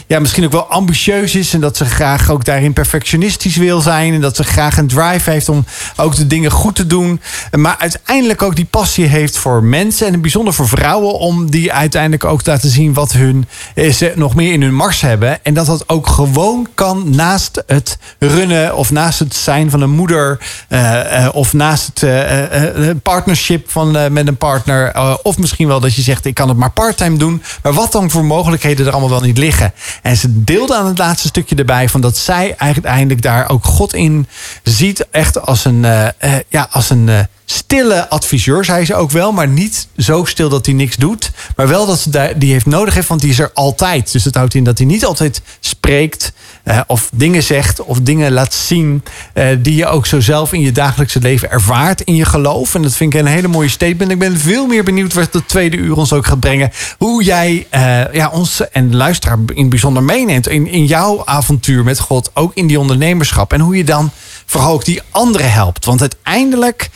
ja, misschien ook wel ambitieus is en dat ze graag ook daarin perfectionistisch wil zijn en dat ze graag een drive heeft om ook de dingen goed te doen. Maar uiteindelijk ook die passie heeft voor mensen en bijzonder voor vrouwen om die uiteindelijk ook te laten zien wat hun eh, ze nog meer in hun mars hebben. En dat dat ook gewoon kan naast het runnen of naast het zijn van een moeder uh, of naast het partnership van met een partner. Of misschien wel dat je zegt ik kan het maar parttime doen, maar wat dan voor mogelijkheden er allemaal wel niet liggen. En ze deelde aan het laatste stukje erbij van dat zij eigenlijk daar ook God in ziet. Echt als een ja als een stille adviseur, zei ze ook wel. Maar niet zo stil dat hij niks doet. Maar wel dat ze die heeft nodig heeft, want die is er altijd. Dus dat houdt in dat hij niet altijd spreekt. Uh, of dingen zegt of dingen laat zien. Uh, die je ook zo zelf in je dagelijkse leven ervaart. In je geloof. En dat vind ik een hele mooie statement. Ik ben veel meer benieuwd wat de tweede uur ons ook gaat brengen. Hoe jij uh, ja, ons en luisteraar in het bijzonder meeneemt. In, in jouw avontuur met God. Ook in die ondernemerschap. En hoe je dan vooral ook die anderen helpt. Want uiteindelijk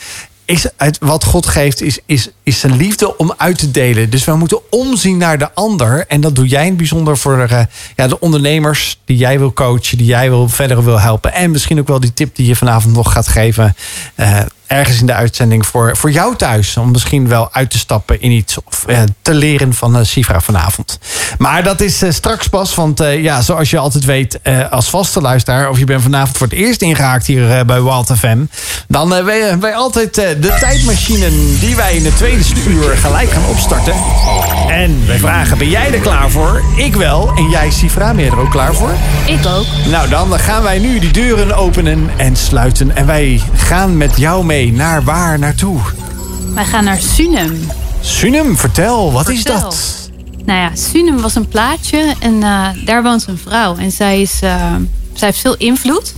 is het, wat God geeft, is, is, is zijn liefde om uit te delen. Dus we moeten omzien naar de ander. En dat doe jij in het bijzonder voor uh, ja, de ondernemers die jij wil coachen, die jij wil verder wil helpen. En misschien ook wel die tip die je vanavond nog gaat geven. Uh, ergens in de uitzending voor, voor jou thuis. Om misschien wel uit te stappen in iets. Of eh, te leren van uh, Sifra vanavond. Maar dat is uh, straks pas. Want ja, zoals je altijd weet als vaste luisteraar. Of je bent vanavond voor het eerst ingehaakt hier bij Wild FM. Dan wij, wij altijd de tijdmachine die wij in de tweede uur gelijk gaan opstarten. En wij vragen, ben jij er klaar voor? Ik wel. En jij Sifra, ben je er ook klaar voor? Ik ook. Nou dan gaan wij nu die deuren openen en sluiten. En wij gaan met jou mee naar waar naartoe? Wij gaan naar Sunem. Sunem, vertel, wat is dat? Nou ja, Sunem was een plaatje en uh, daar woont een vrouw. En zij, is, uh, zij heeft veel invloed.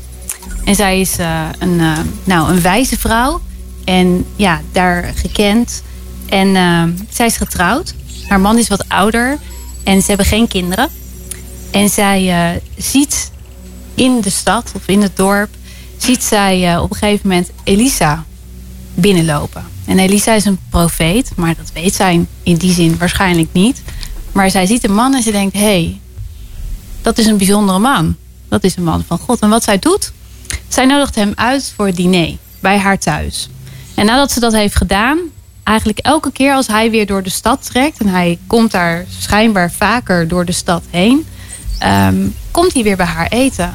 En zij is uh, een, nou, een wijze vrouw. En ja, daar gekend. En zij is getrouwd. Haar man is wat ouder. En ze hebben geen kinderen. En zij ziet in de stad of in het dorp ziet zij op een gegeven moment Elisa binnenlopen. En Elisa is een profeet, maar dat weet zij in die zin waarschijnlijk niet. Maar zij ziet een man en ze denkt: hé, hey, dat is een bijzondere man. Dat is een man van God. En wat zij doet, zij nodigt hem uit voor het diner bij haar thuis. En nadat ze dat heeft gedaan, eigenlijk elke keer als hij weer door de stad trekt, en hij komt daar schijnbaar vaker door de stad heen, um, komt hij weer bij haar eten.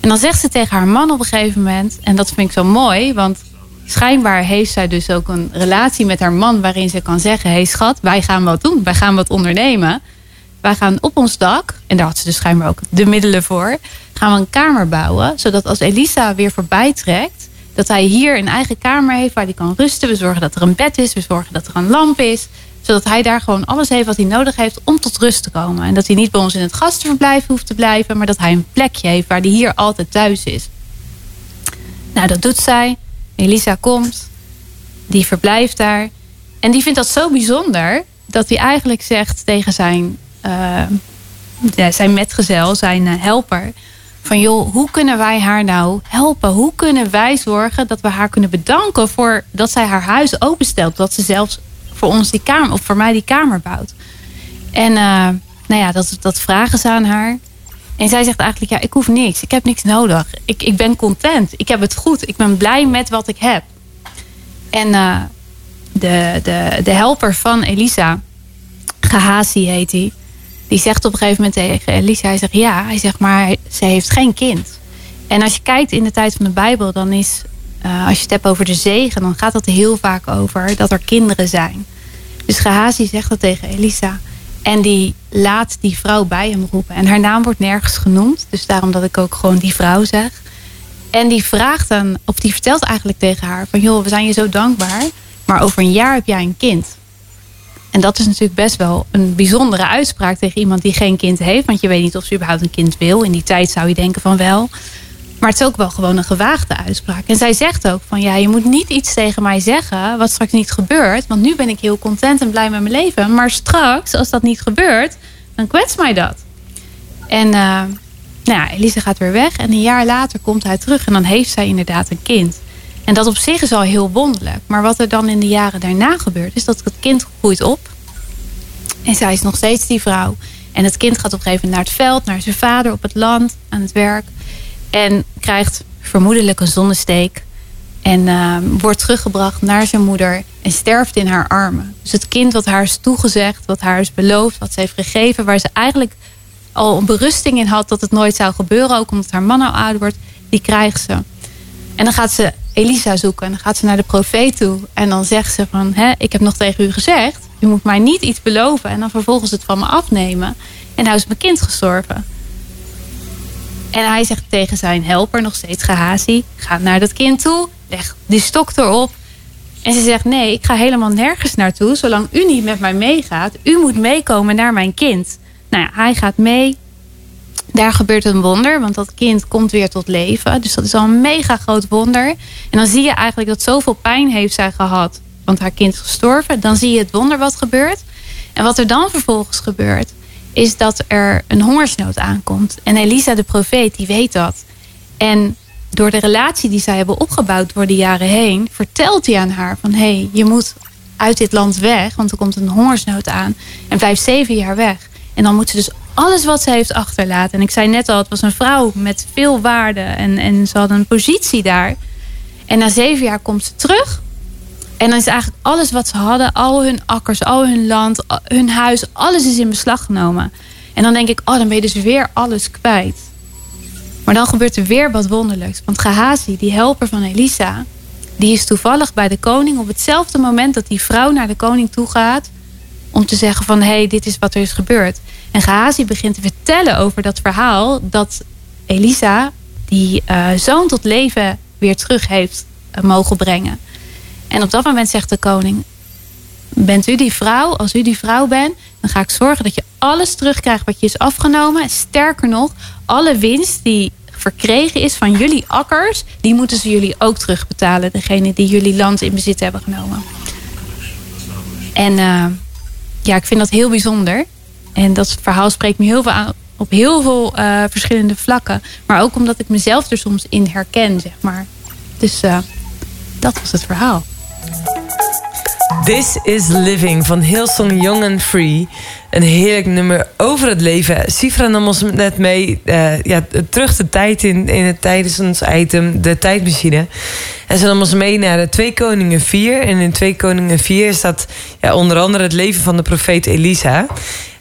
En dan zegt ze tegen haar man op een gegeven moment, en dat vind ik zo mooi, want schijnbaar heeft zij dus ook een relatie met haar man waarin ze kan zeggen: Hé hey schat, wij gaan wat doen, wij gaan wat ondernemen. Wij gaan op ons dak, en daar had ze dus schijnbaar ook de middelen voor, gaan we een kamer bouwen, zodat als Elisa weer voorbij trekt, dat hij hier een eigen kamer heeft waar hij kan rusten. We zorgen dat er een bed is, we zorgen dat er een lamp is, zodat hij daar gewoon alles heeft wat hij nodig heeft om tot rust te komen. En dat hij niet bij ons in het gastenverblijf hoeft te blijven, maar dat hij een plekje heeft waar hij hier altijd thuis is. Nou, dat doet zij. Elisa komt, die verblijft daar. En die vindt dat zo bijzonder dat hij eigenlijk zegt tegen zijn, uh, zijn metgezel, zijn uh, helper: van joh, hoe kunnen wij haar nou helpen? Hoe kunnen wij zorgen dat we haar kunnen bedanken voor dat zij haar huis openstelt, dat ze zelfs voor ons die kamer, of voor mij die kamer bouwt. En uh, nou ja, dat, dat vragen ze aan haar. En zij zegt eigenlijk, ja, ik hoef niks. Ik heb niks nodig. Ik, ik ben content. Ik heb het goed. Ik ben blij met wat ik heb. En eh, de, de, de helper van Elisa, Gehazi heet hij, die zegt op een gegeven moment tegen Elisa, hij zegt ja, hij zegt maar ze heeft geen kind. En als je kijkt in de tijd van de Bijbel, dan is, eh, als je het hebt over de zegen, dan gaat dat heel vaak over dat er kinderen zijn. Dus Gehazi zegt dat tegen Elisa. En die laat die vrouw bij hem roepen. En haar naam wordt nergens genoemd. Dus daarom dat ik ook gewoon die vrouw zeg. En die vraagt dan, of die vertelt eigenlijk tegen haar: van joh, we zijn je zo dankbaar. Maar over een jaar heb jij een kind. En dat is natuurlijk best wel een bijzondere uitspraak tegen iemand die geen kind heeft. Want je weet niet of ze überhaupt een kind wil. In die tijd zou je denken van wel. Maar het is ook wel gewoon een gewaagde uitspraak. En zij zegt ook van ja, je moet niet iets tegen mij zeggen wat straks niet gebeurt. Want nu ben ik heel content en blij met mijn leven. Maar straks, als dat niet gebeurt, dan kwetst mij dat. En uh, nou ja, Elise gaat weer weg. En een jaar later komt hij terug. En dan heeft zij inderdaad een kind. En dat op zich is al heel wonderlijk. Maar wat er dan in de jaren daarna gebeurt, is dat het kind groeit op. En zij is nog steeds die vrouw. En het kind gaat op een gegeven moment naar het veld, naar zijn vader op het land, aan het werk. En krijgt vermoedelijk een zonnesteek. En uh, wordt teruggebracht naar zijn moeder en sterft in haar armen. Dus het kind wat haar is toegezegd, wat haar is beloofd, wat ze heeft gegeven, waar ze eigenlijk al een berusting in had dat het nooit zou gebeuren, ook omdat haar man al ouder wordt, die krijgt ze. En dan gaat ze Elisa zoeken en dan gaat ze naar de profeet toe. En dan zegt ze van, Hè, ik heb nog tegen u gezegd, u moet mij niet iets beloven en dan vervolgens het van me afnemen. En nou is mijn kind gestorven. En hij zegt tegen zijn helper, nog steeds Gehazi, ga naar dat kind toe, leg die stok erop. En ze zegt, nee, ik ga helemaal nergens naartoe, zolang u niet met mij meegaat. U moet meekomen naar mijn kind. Nou ja, hij gaat mee. Daar gebeurt een wonder, want dat kind komt weer tot leven. Dus dat is al een mega groot wonder. En dan zie je eigenlijk dat zoveel pijn heeft zij gehad, want haar kind is gestorven. Dan zie je het wonder wat gebeurt. En wat er dan vervolgens gebeurt, is dat er een hongersnood aankomt. En Elisa de profeet, die weet dat. En door de relatie die zij hebben opgebouwd door de jaren heen, vertelt hij aan haar van hé, hey, je moet uit dit land weg, want er komt een hongersnood aan. En blijf zeven jaar weg. En dan moet ze dus alles wat ze heeft achterlaten. En ik zei net al, het was een vrouw met veel waarde en, en ze had een positie daar. En na zeven jaar komt ze terug. En dan is eigenlijk alles wat ze hadden, al hun akkers, al hun land, hun huis, alles is in beslag genomen. En dan denk ik, oh, dan ben je dus weer alles kwijt. Maar dan gebeurt er weer wat wonderlijks. Want Gehazi, die helper van Elisa, die is toevallig bij de koning op hetzelfde moment dat die vrouw naar de koning toe gaat. Om te zeggen van, hé, hey, dit is wat er is gebeurd. En Gehazi begint te vertellen over dat verhaal dat Elisa die uh, zoon tot leven weer terug heeft uh, mogen brengen. En op dat moment zegt de koning: Bent u die vrouw? Als u die vrouw bent, dan ga ik zorgen dat je alles terugkrijgt wat je is afgenomen. Sterker nog, alle winst die verkregen is van jullie akkers, die moeten ze jullie ook terugbetalen. Degene die jullie land in bezit hebben genomen. En uh, ja, ik vind dat heel bijzonder. En dat verhaal spreekt me heel veel aan op heel veel uh, verschillende vlakken. Maar ook omdat ik mezelf er soms in herken, zeg maar. Dus uh, dat was het verhaal. This is Living van Hillsong Young and Free. Een heerlijk nummer over het leven. Sifra nam ons net mee uh, ja, terug de tijd in, in het, tijdens ons item, de tijdmachine. En ze nam ons mee naar de Twee Koningen 4. En in Twee Koningen 4 staat ja, onder andere het leven van de profeet Elisa.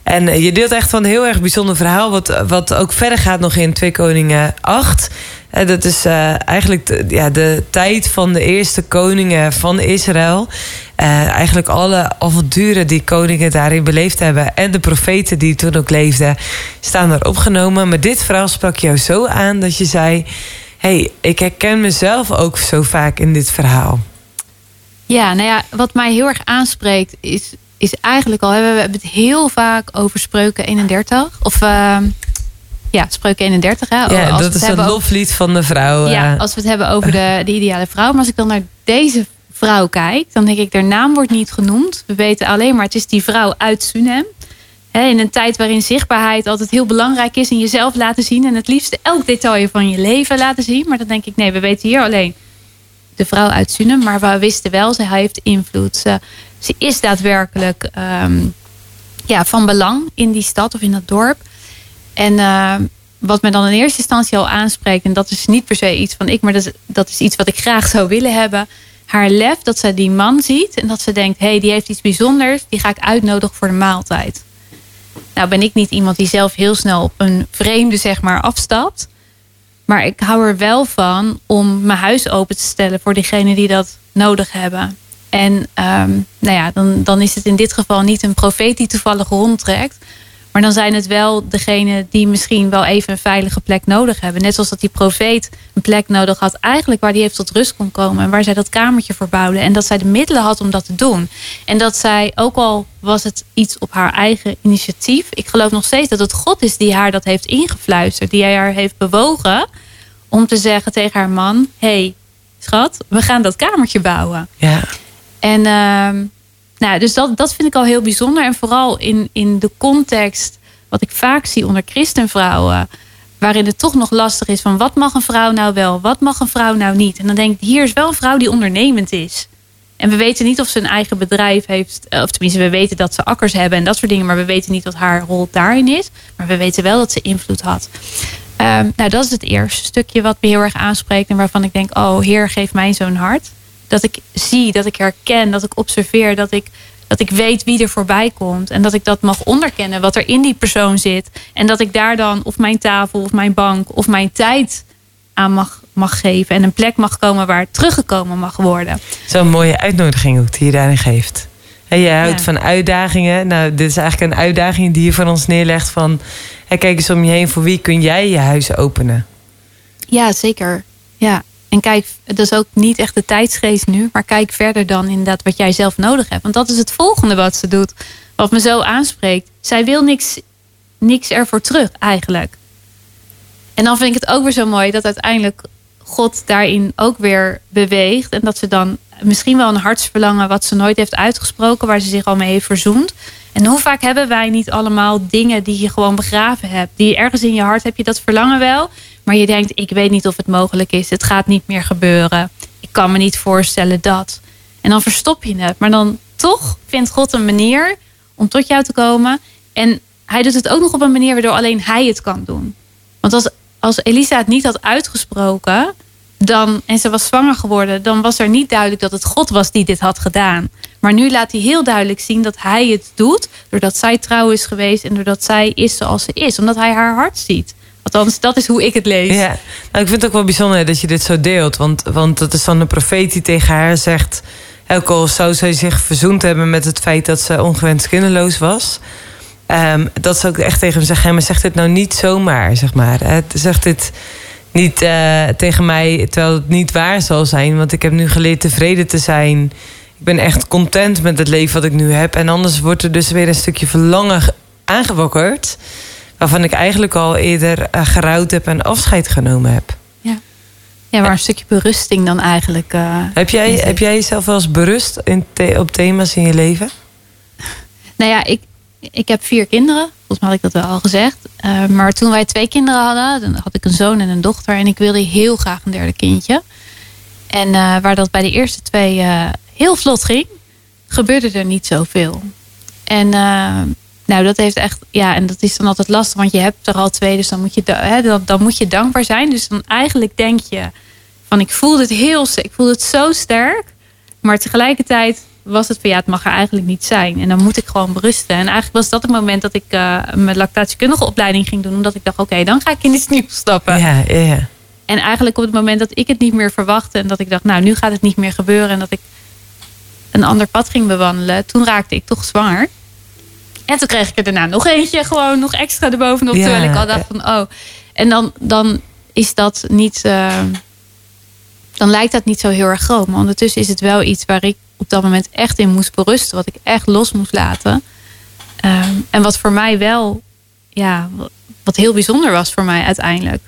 En je deelt echt wel een heel erg bijzonder verhaal, wat, wat ook verder gaat nog in Twee Koningen 8. Uh, dat is uh, eigenlijk de, ja, de tijd van de eerste koningen van Israël. Uh, eigenlijk alle avonturen die koningen daarin beleefd hebben. En de profeten die toen ook leefden, staan er opgenomen. Maar dit verhaal sprak jou zo aan dat je zei: hey, ik herken mezelf ook zo vaak in dit verhaal. Ja, nou ja, wat mij heel erg aanspreekt is, is eigenlijk al, we hebben het heel vaak over spreuken 31. Of uh, ja, spreuken 31. Hè? Ja, als dat is een loflied van de vrouw. Ja, als we het hebben over de, de ideale vrouw. Maar als ik dan naar deze vrouw kijk, dan denk ik, haar naam wordt niet genoemd. We weten alleen maar, het is die vrouw uit Sunem. In een tijd waarin zichtbaarheid altijd heel belangrijk is en jezelf laten zien. En het liefst elk detail van je leven laten zien. Maar dan denk ik, nee, we weten hier alleen de vrouw uit Sunem. Maar we wisten wel, ze heeft invloed. Ze, ze is daadwerkelijk um, ja, van belang in die stad of in dat dorp. En uh, wat me dan in eerste instantie al aanspreekt, en dat is niet per se iets van ik, maar dat is, dat is iets wat ik graag zou willen hebben. haar lef dat ze die man ziet en dat ze denkt: hé, hey, die heeft iets bijzonders, die ga ik uitnodigen voor de maaltijd. Nou, ben ik niet iemand die zelf heel snel op een vreemde, zeg maar, afstapt. Maar ik hou er wel van om mijn huis open te stellen voor diegenen die dat nodig hebben. En um, nou ja, dan, dan is het in dit geval niet een profeet die toevallig rondtrekt. Maar dan zijn het wel degenen die misschien wel even een veilige plek nodig hebben. Net zoals dat die profeet een plek nodig had, eigenlijk waar die even tot rust kon komen. En waar zij dat kamertje voor bouwde. En dat zij de middelen had om dat te doen. En dat zij, ook al was het iets op haar eigen initiatief. Ik geloof nog steeds dat het God is die haar dat heeft ingefluisterd. Die haar heeft bewogen om te zeggen tegen haar man: hey, schat, we gaan dat kamertje bouwen. Ja. En uh, nou, dus dat, dat vind ik al heel bijzonder. En vooral in, in de context, wat ik vaak zie onder christenvrouwen, waarin het toch nog lastig is van wat mag een vrouw nou wel, wat mag een vrouw nou niet. En dan denk ik, hier is wel een vrouw die ondernemend is. En we weten niet of ze een eigen bedrijf heeft. Of tenminste, we weten dat ze akkers hebben en dat soort dingen. Maar we weten niet wat haar rol daarin is. Maar we weten wel dat ze invloed had. Um, nou, dat is het eerste stukje wat me heel erg aanspreekt. En waarvan ik denk, oh Heer, geef mij zo'n hart. Dat ik zie, dat ik herken, dat ik observeer, dat ik, dat ik weet wie er voorbij komt. En dat ik dat mag onderkennen, wat er in die persoon zit. En dat ik daar dan of mijn tafel of mijn bank of mijn tijd aan mag, mag geven. En een plek mag komen waar teruggekomen mag worden. Zo'n mooie uitnodiging ook die je daarin geeft. En je houdt ja. van uitdagingen. Nou, dit is eigenlijk een uitdaging die je van ons neerlegt van... Hey, kijk eens om je heen, voor wie kun jij je huis openen? Ja, zeker. Ja. En kijk, dat is ook niet echt de tijdsgeest nu, maar kijk verder dan inderdaad wat jij zelf nodig hebt. Want dat is het volgende wat ze doet, wat me zo aanspreekt. Zij wil niks, niks ervoor terug, eigenlijk. En dan vind ik het ook weer zo mooi dat uiteindelijk God daarin ook weer beweegt. En dat ze dan misschien wel een hartsverlangen wat ze nooit heeft uitgesproken, waar ze zich al mee heeft verzoend. En hoe vaak hebben wij niet allemaal dingen die je gewoon begraven hebt? Die ergens in je hart heb je dat verlangen wel. Maar je denkt, ik weet niet of het mogelijk is. Het gaat niet meer gebeuren. Ik kan me niet voorstellen dat. En dan verstop je het. Maar dan toch vindt God een manier om tot jou te komen. En hij doet het ook nog op een manier waardoor alleen hij het kan doen. Want als, als Elisa het niet had uitgesproken, dan, en ze was zwanger geworden, dan was er niet duidelijk dat het God was die dit had gedaan. Maar nu laat hij heel duidelijk zien dat hij het doet, doordat zij trouw is geweest en doordat zij is zoals ze is, omdat hij haar hart ziet. Althans, dat is hoe ik het lees. Ja, nou, ik vind het ook wel bijzonder dat je dit zo deelt. Want, want dat is dan een profeet die tegen haar zegt... Ook al zou zij zich verzoend hebben met het feit dat ze ongewenst kinderloos was... Um, dat ze ook echt tegen hem zeggen... maar zeg dit nou niet zomaar, zeg maar. Het zegt dit niet uh, tegen mij terwijl het niet waar zal zijn. Want ik heb nu geleerd tevreden te zijn. Ik ben echt content met het leven wat ik nu heb. En anders wordt er dus weer een stukje verlangen aangewokkerd waarvan ik eigenlijk al eerder uh, gerouwd heb en afscheid genomen heb. Ja, ja maar een stukje berusting dan eigenlijk. Uh, heb, jij, heb jij jezelf wel eens berust in the op thema's in je leven? Nou ja, ik, ik heb vier kinderen. Volgens mij had ik dat wel al gezegd. Uh, maar toen wij twee kinderen hadden, dan had ik een zoon en een dochter. En ik wilde heel graag een derde kindje. En waar dat bij de eerste twee heel vlot ging, gebeurde er niet zoveel. En nou, dat heeft echt, ja, en dat is dan altijd lastig, want je hebt er al twee, dus dan moet je, hè, dan, dan moet je dankbaar zijn. Dus dan eigenlijk denk je van, ik voelde het heel, ik voelde het zo sterk, maar tegelijkertijd was het van, ja, het mag er eigenlijk niet zijn. En dan moet ik gewoon berusten. En eigenlijk was dat het moment dat ik uh, mijn lactatiekundige opleiding ging doen, omdat ik dacht, oké, dan ga ik in iets nieuws stappen. Ja, ja. En eigenlijk op het moment dat ik het niet meer verwachtte en dat ik dacht, nou, nu gaat het niet meer gebeuren en dat ik een ander pad ging bewandelen, toen raakte ik toch zwanger. En toen kreeg ik er daarna nog eentje, gewoon nog extra erbovenop. Ja. Terwijl ik al dacht van, oh. En dan, dan is dat niet... Uh, dan lijkt dat niet zo heel erg groot. Maar ondertussen is het wel iets waar ik op dat moment echt in moest berusten. Wat ik echt los moest laten. Um, en wat voor mij wel... Ja, wat heel bijzonder was voor mij uiteindelijk.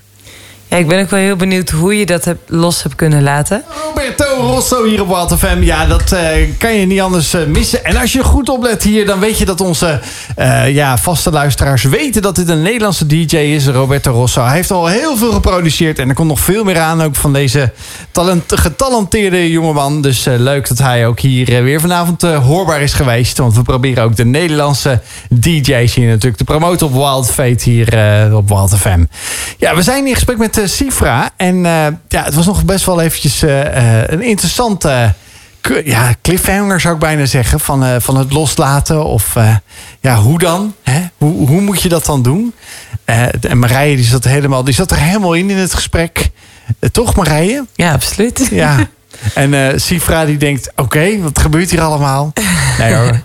Ja, ik ben ook wel heel benieuwd hoe je dat hebt, los hebt kunnen laten. Roberto Rosso hier op Wild FM. Ja, dat uh, kan je niet anders uh, missen. En als je goed oplet hier, dan weet je dat onze uh, ja, vaste luisteraars weten dat dit een Nederlandse DJ is, Roberto Rosso. Hij heeft al heel veel geproduceerd en er komt nog veel meer aan ook van deze talent, getalenteerde jongeman. Dus leuk dat hij ook hier weer vanavond hoorbaar is geweest. Want we proberen ook de Nederlandse DJ's hier natuurlijk te promoten op Wild Fate hier op Wild FM. Ja, we zijn in gesprek met Sifra. En uh, ja, het was nog best wel eventjes uh, een interessante ja, cliffhanger zou ik bijna zeggen. Van, eh, van het loslaten. Of eh, ja, hoe dan? Hè? Hoe, hoe moet je dat dan doen? Eh, en Marije die zat, helemaal, die zat er helemaal in in het gesprek. Eh, toch Marije? Ja, absoluut. Ja. En eh Sifra die denkt, oké, wat gebeurt hier allemaal? Nee hoor.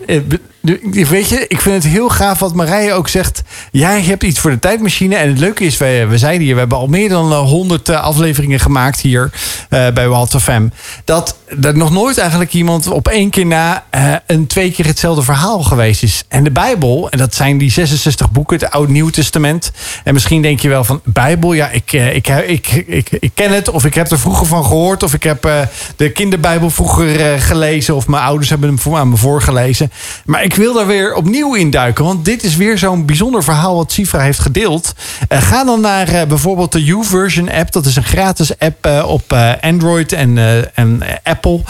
Eh, Weet je, ik vind het heel gaaf wat Marije ook zegt. Jij hebt iets voor de tijdmachine. En het leuke is, we, we zeiden hier, we hebben al meer dan honderd afleveringen gemaakt hier eh, bij Walter FM. Dat er nog nooit eigenlijk iemand op één keer na eh, een twee keer hetzelfde verhaal geweest is. En de Bijbel, en dat zijn die 66 boeken, het Oud-Nieuw Testament. En misschien denk je wel van, Bijbel, ja, ik, eh, ik, ik, ik, ik, ken het. Of ik heb er vroeger van gehoord. Of ik heb eh, de kinderbijbel vroeger eh, gelezen. Of mijn ouders hebben hem voor, aan me voorgelezen. Maar ik wil daar weer opnieuw in duiken. Want dit is weer zo'n bijzonder verhaal wat Sifra heeft gedeeld. Eh, ga dan naar eh, bijvoorbeeld de YouVersion app. Dat is een gratis app eh, op Android en, en Apple.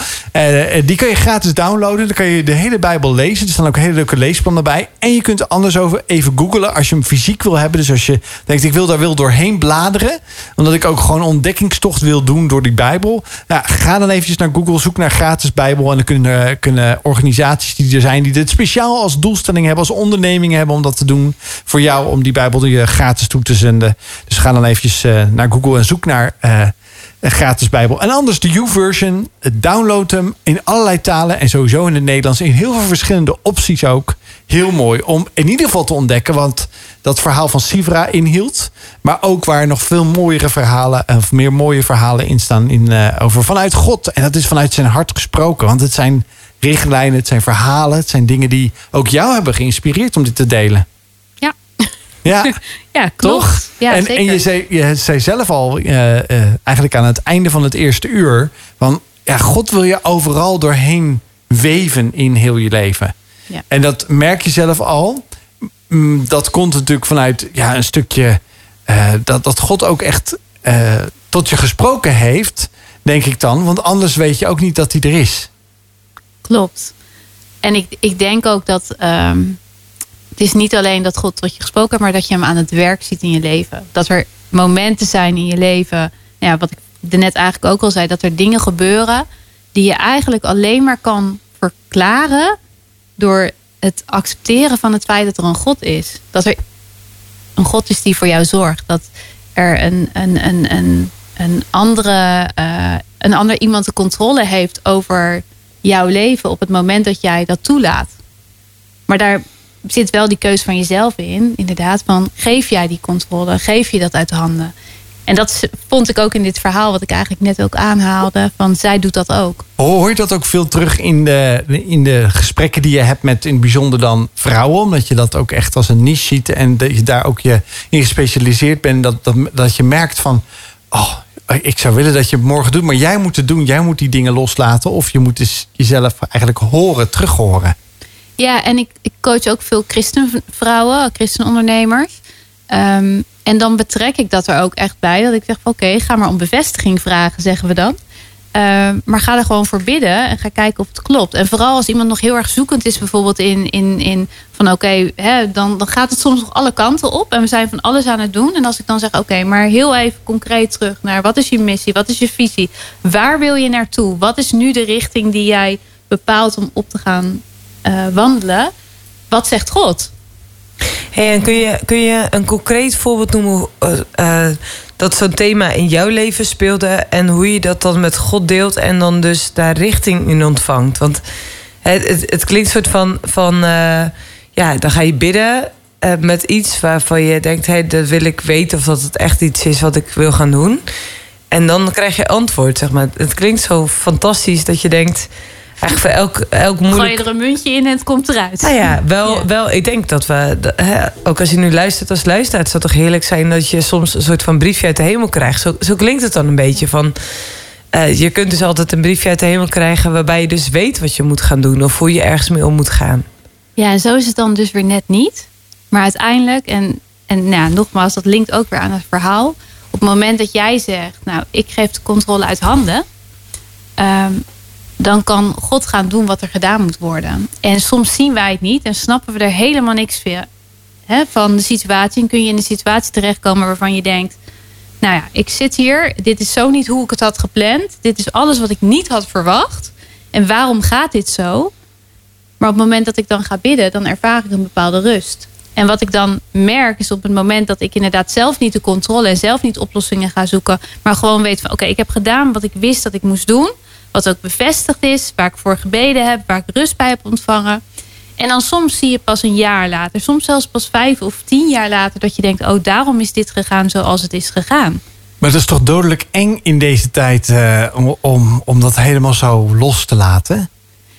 Die kan je gratis downloaden. Dan kan je de hele Bijbel lezen. Er staan ook hele leuke leesplannen bij. En je kunt anders over even googlen als je hem fysiek wil hebben. Dus als je denkt, ik wil daar wil doorheen bladeren. Omdat ik ook gewoon ontdekkingstocht wil doen door die Bijbel. Nou, ga dan eventjes naar Google, zoek naar gratis Bijbel. En dan kunnen, kunnen organisaties die er zijn, die dit speciaal als doelstelling hebben, als onderneming hebben om dat te doen voor jou, om die Bijbel je gratis toe te zenden. Dus ga dan eventjes eh, naar Google en zoek naar eh, een gratis Bijbel. En anders de U-version. Download hem in allerlei talen en sowieso in het Nederlands. In heel veel verschillende opties ook. Heel mooi om in ieder geval te ontdekken. Want dat verhaal van Sivra inhield. Maar ook waar nog veel mooiere verhalen. Of meer mooie verhalen in staan. In, eh, over vanuit God. En dat is vanuit zijn hart gesproken. Want het zijn richtlijnen, het zijn verhalen. Het zijn dingen die ook jou hebben geïnspireerd om dit te delen. Ja. Ja, Ja, klopt. toch? Ja, en, zeker. en je zei, je zei zelf al, eh, eh, eigenlijk aan het einde van het eerste uur, van ja, God wil je overal doorheen weven in heel je leven. Ja. En dat merk je zelf al. Mm, Dat komt natuurlijk vanuit ja, een stukje eh, dat, dat God ook echt tot je gesproken heeft, denk ik dan. Want anders weet je ook niet dat hij er is. Klopt. En ik, ik denk ook dat ehm, het is niet alleen dat God tot je gesproken heeft, maar dat je hem aan het werk ziet in je leven. Dat er momenten zijn in je leven, nou ja, wat ik net eigenlijk ook al zei, dat er dingen gebeuren die je eigenlijk alleen maar kan verklaren door het accepteren van het feit dat er een God is. Dat er een God is die voor jou zorgt. Dat er een, een, een, een, een, andere, eh, een ander iemand de controle heeft over jouw leven op het moment dat jij dat toelaat. Maar daar zit wel die keuze van jezelf in. Inderdaad, van geef jij die controle? Geef je dat uit de handen? En dat vond ik ook in dit verhaal, wat ik eigenlijk net ook aanhaalde. Van zij doet dat ook. Hoor je dat ook veel terug in de, in de gesprekken die je hebt met in het bijzonder dan vrouwen? Omdat je dat ook echt als een niche ziet en dat je daar ook je in gespecialiseerd bent. Dat, dat, dat je merkt van, oh, ik zou willen dat je het morgen doet, maar jij moet het doen. Jij moet die dingen loslaten of je moet dus jezelf eigenlijk horen, terug horen. Ja, en ik, ik coach ook veel christenvrouwen, christenondernemers. Ehm, en dan betrek ik dat er ook echt bij. Dat ik zeg oké, ga maar om bevestiging vragen, zeggen we dan. Ehm, maar ga er gewoon voor bidden en ga kijken of het klopt. En vooral als iemand nog heel erg zoekend is, bijvoorbeeld in, in, in van oké, dan, dan gaat het soms nog alle kanten op. En we zijn van alles aan het doen. En als ik dan zeg, oké, maar heel even concreet terug naar wat is je missie, wat is je visie, waar wil je naartoe? Wat is nu de richting die jij bepaalt om op te gaan eh, wandelen? Wat zegt God? Hey, en kun je, kun je een concreet voorbeeld noemen eh, eh, dat zo'n thema in jouw leven speelde en hoe je dat dan met God deelt en dan dus daar richting in ontvangt? Want het, het, het klinkt soort van, van eh, ja, dan ga je bidden eh, met iets waarvan je denkt, hey, dat wil ik weten of dat het echt iets is wat ik wil gaan doen. En dan krijg je antwoord, zeg maar. Het klinkt zo fantastisch dat je denkt, eigenlijk voor elk, elk Gooi je er een muntje in en het komt eruit. nou ja, wel, Ja. wel, ik denk dat we, hè, ook als je nu luistert als luisteraar, het zou toch heerlijk zijn dat je soms een soort van briefje uit de hemel krijgt. Zo, zo klinkt het dan een beetje van. eh, je kunt dus altijd een briefje uit de hemel krijgen waarbij je dus weet wat je moet gaan doen of hoe je ergens mee om moet gaan. Ja, en zo is het dan dus weer net niet. Maar uiteindelijk, en, en nou, ja, nogmaals, dat linkt ook weer aan het verhaal. Op het moment dat jij zegt, nou, ik geef de controle uit handen. ehm, dan kan God gaan doen wat er gedaan moet worden. En soms zien wij het niet en snappen we er helemaal niks van, de situatie. En kun je in een situatie terechtkomen waarvan je denkt... nou ja, ik zit hier, dit is zo niet hoe ik het had gepland. Dit is alles wat ik niet had verwacht. En waarom gaat dit zo? Maar op het moment dat ik dan ga bidden, dan ervaar ik een bepaalde rust. En wat ik dan merk is op het moment dat ik inderdaad zelf niet de controle en zelf niet oplossingen ga zoeken, maar gewoon weet van oké, ik heb gedaan wat ik wist dat ik moest doen, wat ook bevestigd is, waar ik voor gebeden heb, waar ik rust bij heb ontvangen. En dan soms zie je pas een jaar later, soms zelfs pas vijf of tien jaar later, dat je denkt, oh daarom is dit gegaan zoals het is gegaan. Maar het is toch dodelijk eng in deze tijd eh, om, om, om dat helemaal zo los te laten?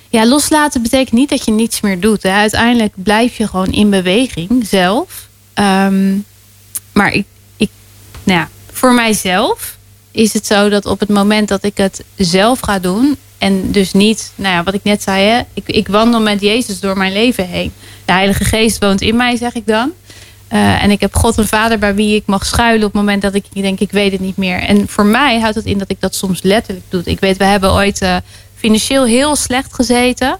Ja, loslaten betekent niet dat je niets meer doet. Hè. Uiteindelijk blijf je gewoon in beweging zelf. Ehm, maar ik, ik, nou ja, voor mijzelf is het zo dat op het moment dat ik het zelf ga doen. En dus niet, nou ja, wat ik net zei, hè, ik, ik wandel met Jezus door mijn leven heen. De Heilige Geest woont in mij, zeg ik dan. Uh, en ik heb God een vader bij wie ik mag schuilen op het moment dat ik denk, ik weet het niet meer. En voor mij houdt het in dat ik dat soms letterlijk doe. Ik weet, we hebben ooit uh, financieel heel slecht gezeten.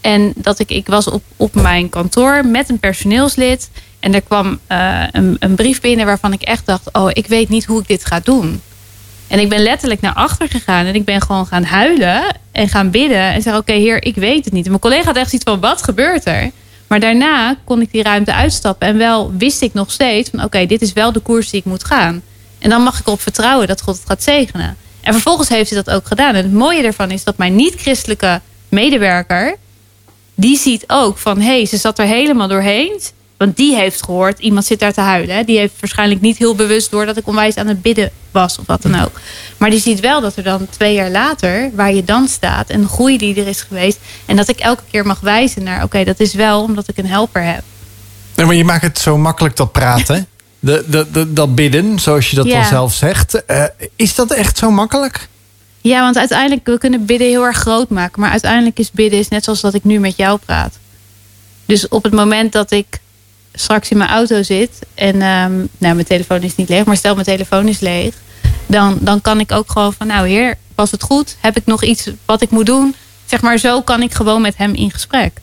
En dat ik, ik was op, op mijn kantoor met een personeelslid. En er kwam uh, een, een brief binnen waarvan ik echt dacht: Oh, ik weet niet hoe ik dit ga doen. En ik ben letterlijk naar achter gegaan en ik ben gewoon gaan huilen en gaan bidden. En zeggen: Oké, heer, ik weet het niet. En mijn collega had echt iets van: Wat gebeurt er? Maar daarna kon ik die ruimte uitstappen. En wel wist ik nog steeds van: Oké, dit is wel de koers die ik moet gaan. En dan mag ik erop vertrouwen dat God het gaat zegenen. En vervolgens heeft hij dat ook gedaan. En het mooie ervan is dat mijn niet-christelijke medewerker... die ziet ook van, hé, hey, ze zat er helemaal doorheen. Want die heeft gehoord, iemand zit daar te huilen. Die heeft waarschijnlijk niet heel bewust door dat ik onwijs aan het bidden was of wat dan ook. Maar die ziet wel dat er dan twee jaar later, waar je dan staat... en de groei die er is geweest... en dat ik elke keer mag wijzen naar, oké, dat is wel omdat ik een helper heb. Nee, maar je maakt het zo makkelijk dat praten. De, de, de, dat bidden, zoals je dat Ja. dan zelf zegt. Eh, is dat echt zo makkelijk? Ja, want uiteindelijk, we kunnen bidden heel erg groot maken. Maar uiteindelijk is bidden is net zoals dat ik nu met jou praat. Dus op het moment dat ik straks in mijn auto zit... en ehm, nou, mijn telefoon is niet leeg, maar stel mijn telefoon is leeg... dan, dan kan ik ook gewoon van, nou heer, was het goed? Heb ik nog iets wat ik moet doen? Zeg maar, zo kan ik gewoon met hem in gesprek.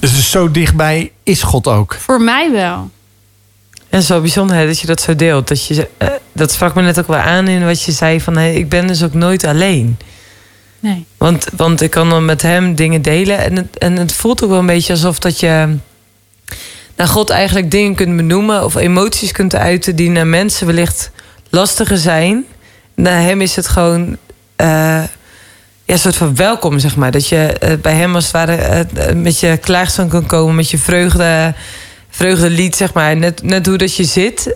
Dus zo dichtbij is God ook. Voor mij wel. En zo bijzonder hè, dat je dat zo deelt. Dat, je, eh, dat sprak me net ook wel aan in wat je zei van... Hey, ik ben dus ook nooit alleen. Nee. Want, want ik kan dan met hem dingen delen. En het, en het voelt ook wel een beetje alsof dat je... naar God eigenlijk dingen kunt benoemen... of emoties kunt uiten die naar mensen wellicht lastiger zijn. Naar hem is het gewoon... eh, ja, een soort van welkom, zeg maar. Dat je eh, bij hem als het ware eh, met je klaagzang kan komen... met je vreugde, vreugdelied, zeg maar. Net, net hoe dat je zit.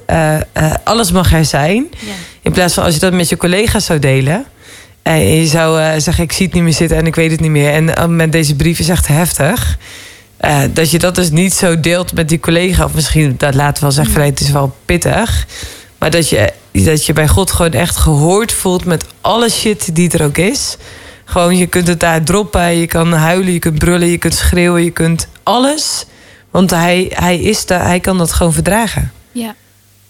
alles mag er zijn. Ja. In plaats van als je dat met je collega's zou delen. En je zou zeggen, ik zie het niet meer zitten en ik weet het niet meer. En met deze brief is echt heftig. Eh, dat je dat dus niet zo deelt met die collega. Of misschien, dat laten we wel zeggen, het is wel pittig. Maar dat je, dat je bij God gewoon echt gehoord voelt met alle shit die er ook is. Gewoon, je kunt het daar droppen. Je kan huilen, je kunt brullen, je kunt schreeuwen, je kunt alles. Want hij, hij, is daar, hij kan dat gewoon verdragen. Ja.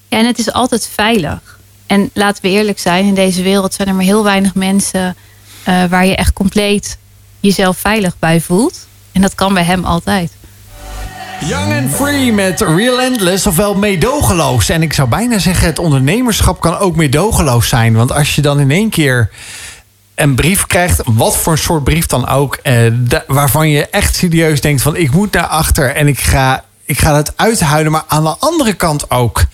ja, en het is altijd veilig. En laten we eerlijk zijn, in deze wereld zijn er maar heel weinig mensen eh, waar je echt compleet jezelf veilig bij voelt. En dat kan bij hem altijd. Young and Free met Relentless, ofwel meedogenloos. En ik zou bijna zeggen, het ondernemerschap kan ook meedogenloos zijn. Want als je dan in één keer een brief krijgt, wat voor soort brief dan ook... Eh, waarvan je echt serieus denkt van, ik moet naar achter en ik ga, ik ga het uithuilen. Maar aan de andere kant ook,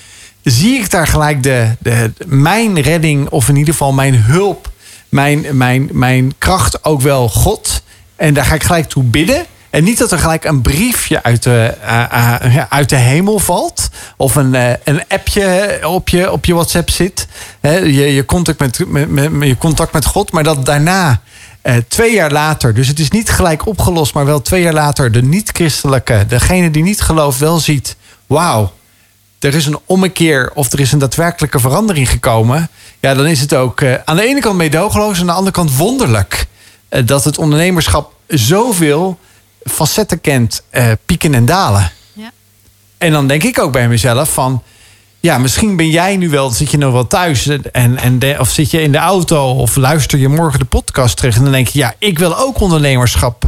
zie ik daar gelijk de, de, mijn redding... of in ieder geval mijn hulp, mijn, mijn, mijn kracht ook wel God... En daar ga ik gelijk toe bidden. En niet dat er gelijk een briefje uit de, eh, eh, ja, uit de hemel valt. Of een, eh, een appje op je, op je WhatsApp zit. Je, je, contact met, met, met, je contact met God. Maar dat daarna, eh, twee jaar later. Dus het is niet gelijk opgelost. Maar wel twee jaar later de niet-christelijke. Degene die niet gelooft wel ziet. Wauw, er is een ommekeer of er is een daadwerkelijke verandering gekomen. Ja, dan is het ook eh, aan de ene kant meedogenloos. En aan de andere kant wonderlijk. Eh, dat het ondernemerschap zoveel facetten kent, eh, pieken en dalen. Ja. En dan denk ik ook bij mezelf van... Ja, misschien ben jij nu wel, zit je nog wel thuis en, en de, of zit je in de auto of luister je morgen de podcast terug en dan denk je, ja, ik wil ook ondernemerschap.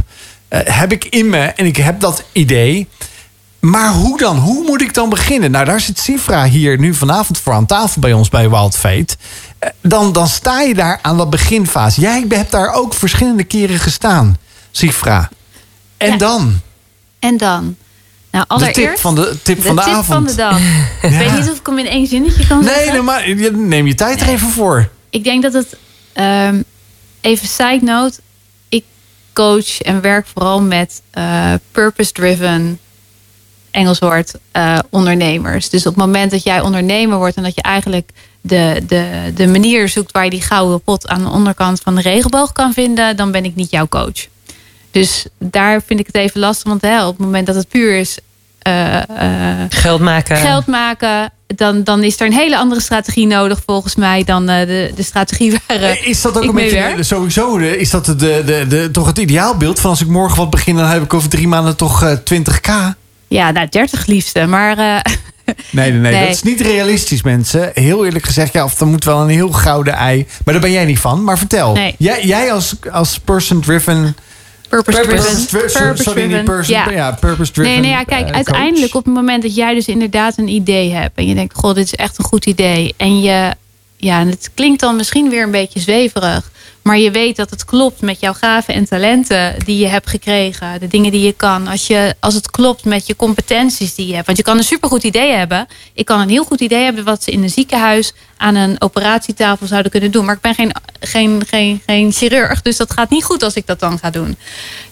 eh, heb ik in me en ik heb dat idee. Maar hoe dan? Hoe moet ik dan beginnen? Nou, daar zit Sifra hier nu vanavond voor aan tafel bij ons bij Wild Fate. Dan, dan sta je daar aan dat beginfase. Jij hebt daar ook verschillende keren gestaan, Sifra. En Ja. dan? En dan? Nou, De allereerst... tip van de, tip van de, tip avond. van de dag. Ik weet niet of ik hem in één zinnetje kan Nee, zeggen. nee, maar neem je tijd er even voor. Ik denk dat het... ehm, even side note. Ik coach en werk vooral met eh, purpose-driven... Engels woord, eh, ondernemers. Dus op het moment dat jij ondernemer wordt... en dat je eigenlijk de, de, de manier zoekt... waar je die gouden pot aan de onderkant van de regenboog kan vinden... dan ben ik niet jouw coach. Dus daar vind ik het even lastig. Want hè, op het moment dat het puur is... eh, eh, Geld maken. geld maken, dan, dan is er een hele andere strategie nodig volgens mij dan eh, de, de strategie waar Is dat ook ik een beetje werk. sowieso de, is dat de, de, de, de- toch het ideaalbeeld van als ik morgen wat begin, dan heb ik over drie maanden toch eh, 20k? Ja, nou 30 liefste, maar eh, Nee, nee, nee, Nee. dat is niet realistisch, mensen. Heel eerlijk gezegd, ja, of dan moet wel een heel gouden ei. Maar daar ben jij niet van. Maar vertel, Nee. jij, jij als, als person-driven. purpose driven. Purpose- Sorry, niet person. Ja. Ja, purpose-driven. Nee, nee, ja, kijk, eh, uiteindelijk op het moment dat jij dus inderdaad een idee hebt en je denkt, goh, dit is echt een goed idee. En je, ja, en het klinkt dan misschien weer een beetje zweverig, maar je weet dat het klopt met jouw gaven en talenten die je hebt gekregen, de dingen die je kan. Als, je, als het klopt met je competenties die je hebt. Want je kan een supergoed idee hebben. Ik kan een heel goed idee hebben wat ze in een ziekenhuis aan een operatietafel zouden kunnen doen. Maar ik ben geen, geen, geen, geen chirurg, dus dat gaat niet goed als ik dat dan ga doen.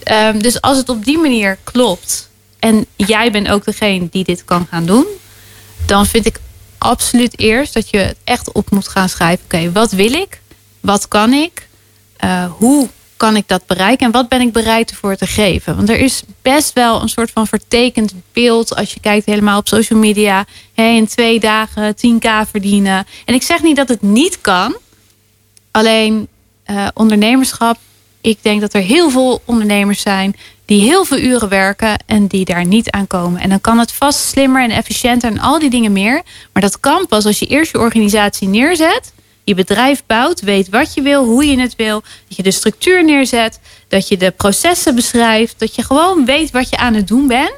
Ehm, dus als het op die manier klopt en jij bent ook degene die dit kan gaan doen, dan vind ik absoluut eerst dat je echt op moet gaan schrijven. Oké, wat wil ik? Wat kan ik? Eh, hoe kan ik dat bereiken? En wat ben ik bereid ervoor te geven? Want er is best wel een soort van vertekend beeld als je kijkt helemaal op social media. Hé, in twee dagen 10k verdienen. En ik zeg niet dat het niet kan. Alleen eh, ondernemerschap. Ik denk dat er heel veel ondernemers zijn die heel veel uren werken en die daar niet aan komen. En dan kan het vast slimmer en efficiënter en al die dingen meer. Maar dat kan pas als je eerst je organisatie neerzet, je bedrijf bouwt, weet wat je wil, hoe je het wil, dat je de structuur neerzet, dat je de processen beschrijft, dat je gewoon weet wat je aan het doen bent.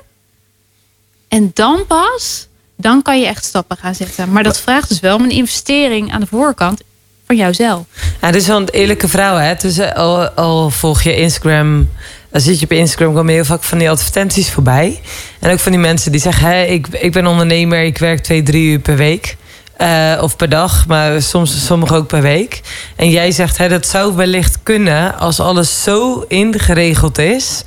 En dan pas, dan kan je echt stappen gaan zetten. Maar dat vraagt dus wel om een investering aan de voorkant van jouzelf. Ja, dit is wel een eerlijke vrouw, hè? Dus al, al volg je Instagram, dan zit je op Instagram, komen heel vaak van die advertenties voorbij. En ook van die mensen die zeggen: hè, ik, ik ben ondernemer, ik werk twee, drie uur per week. Eh, of per dag, maar soms sommigen ook per week. En jij zegt, hè, dat zou wellicht kunnen als alles zo ingeregeld is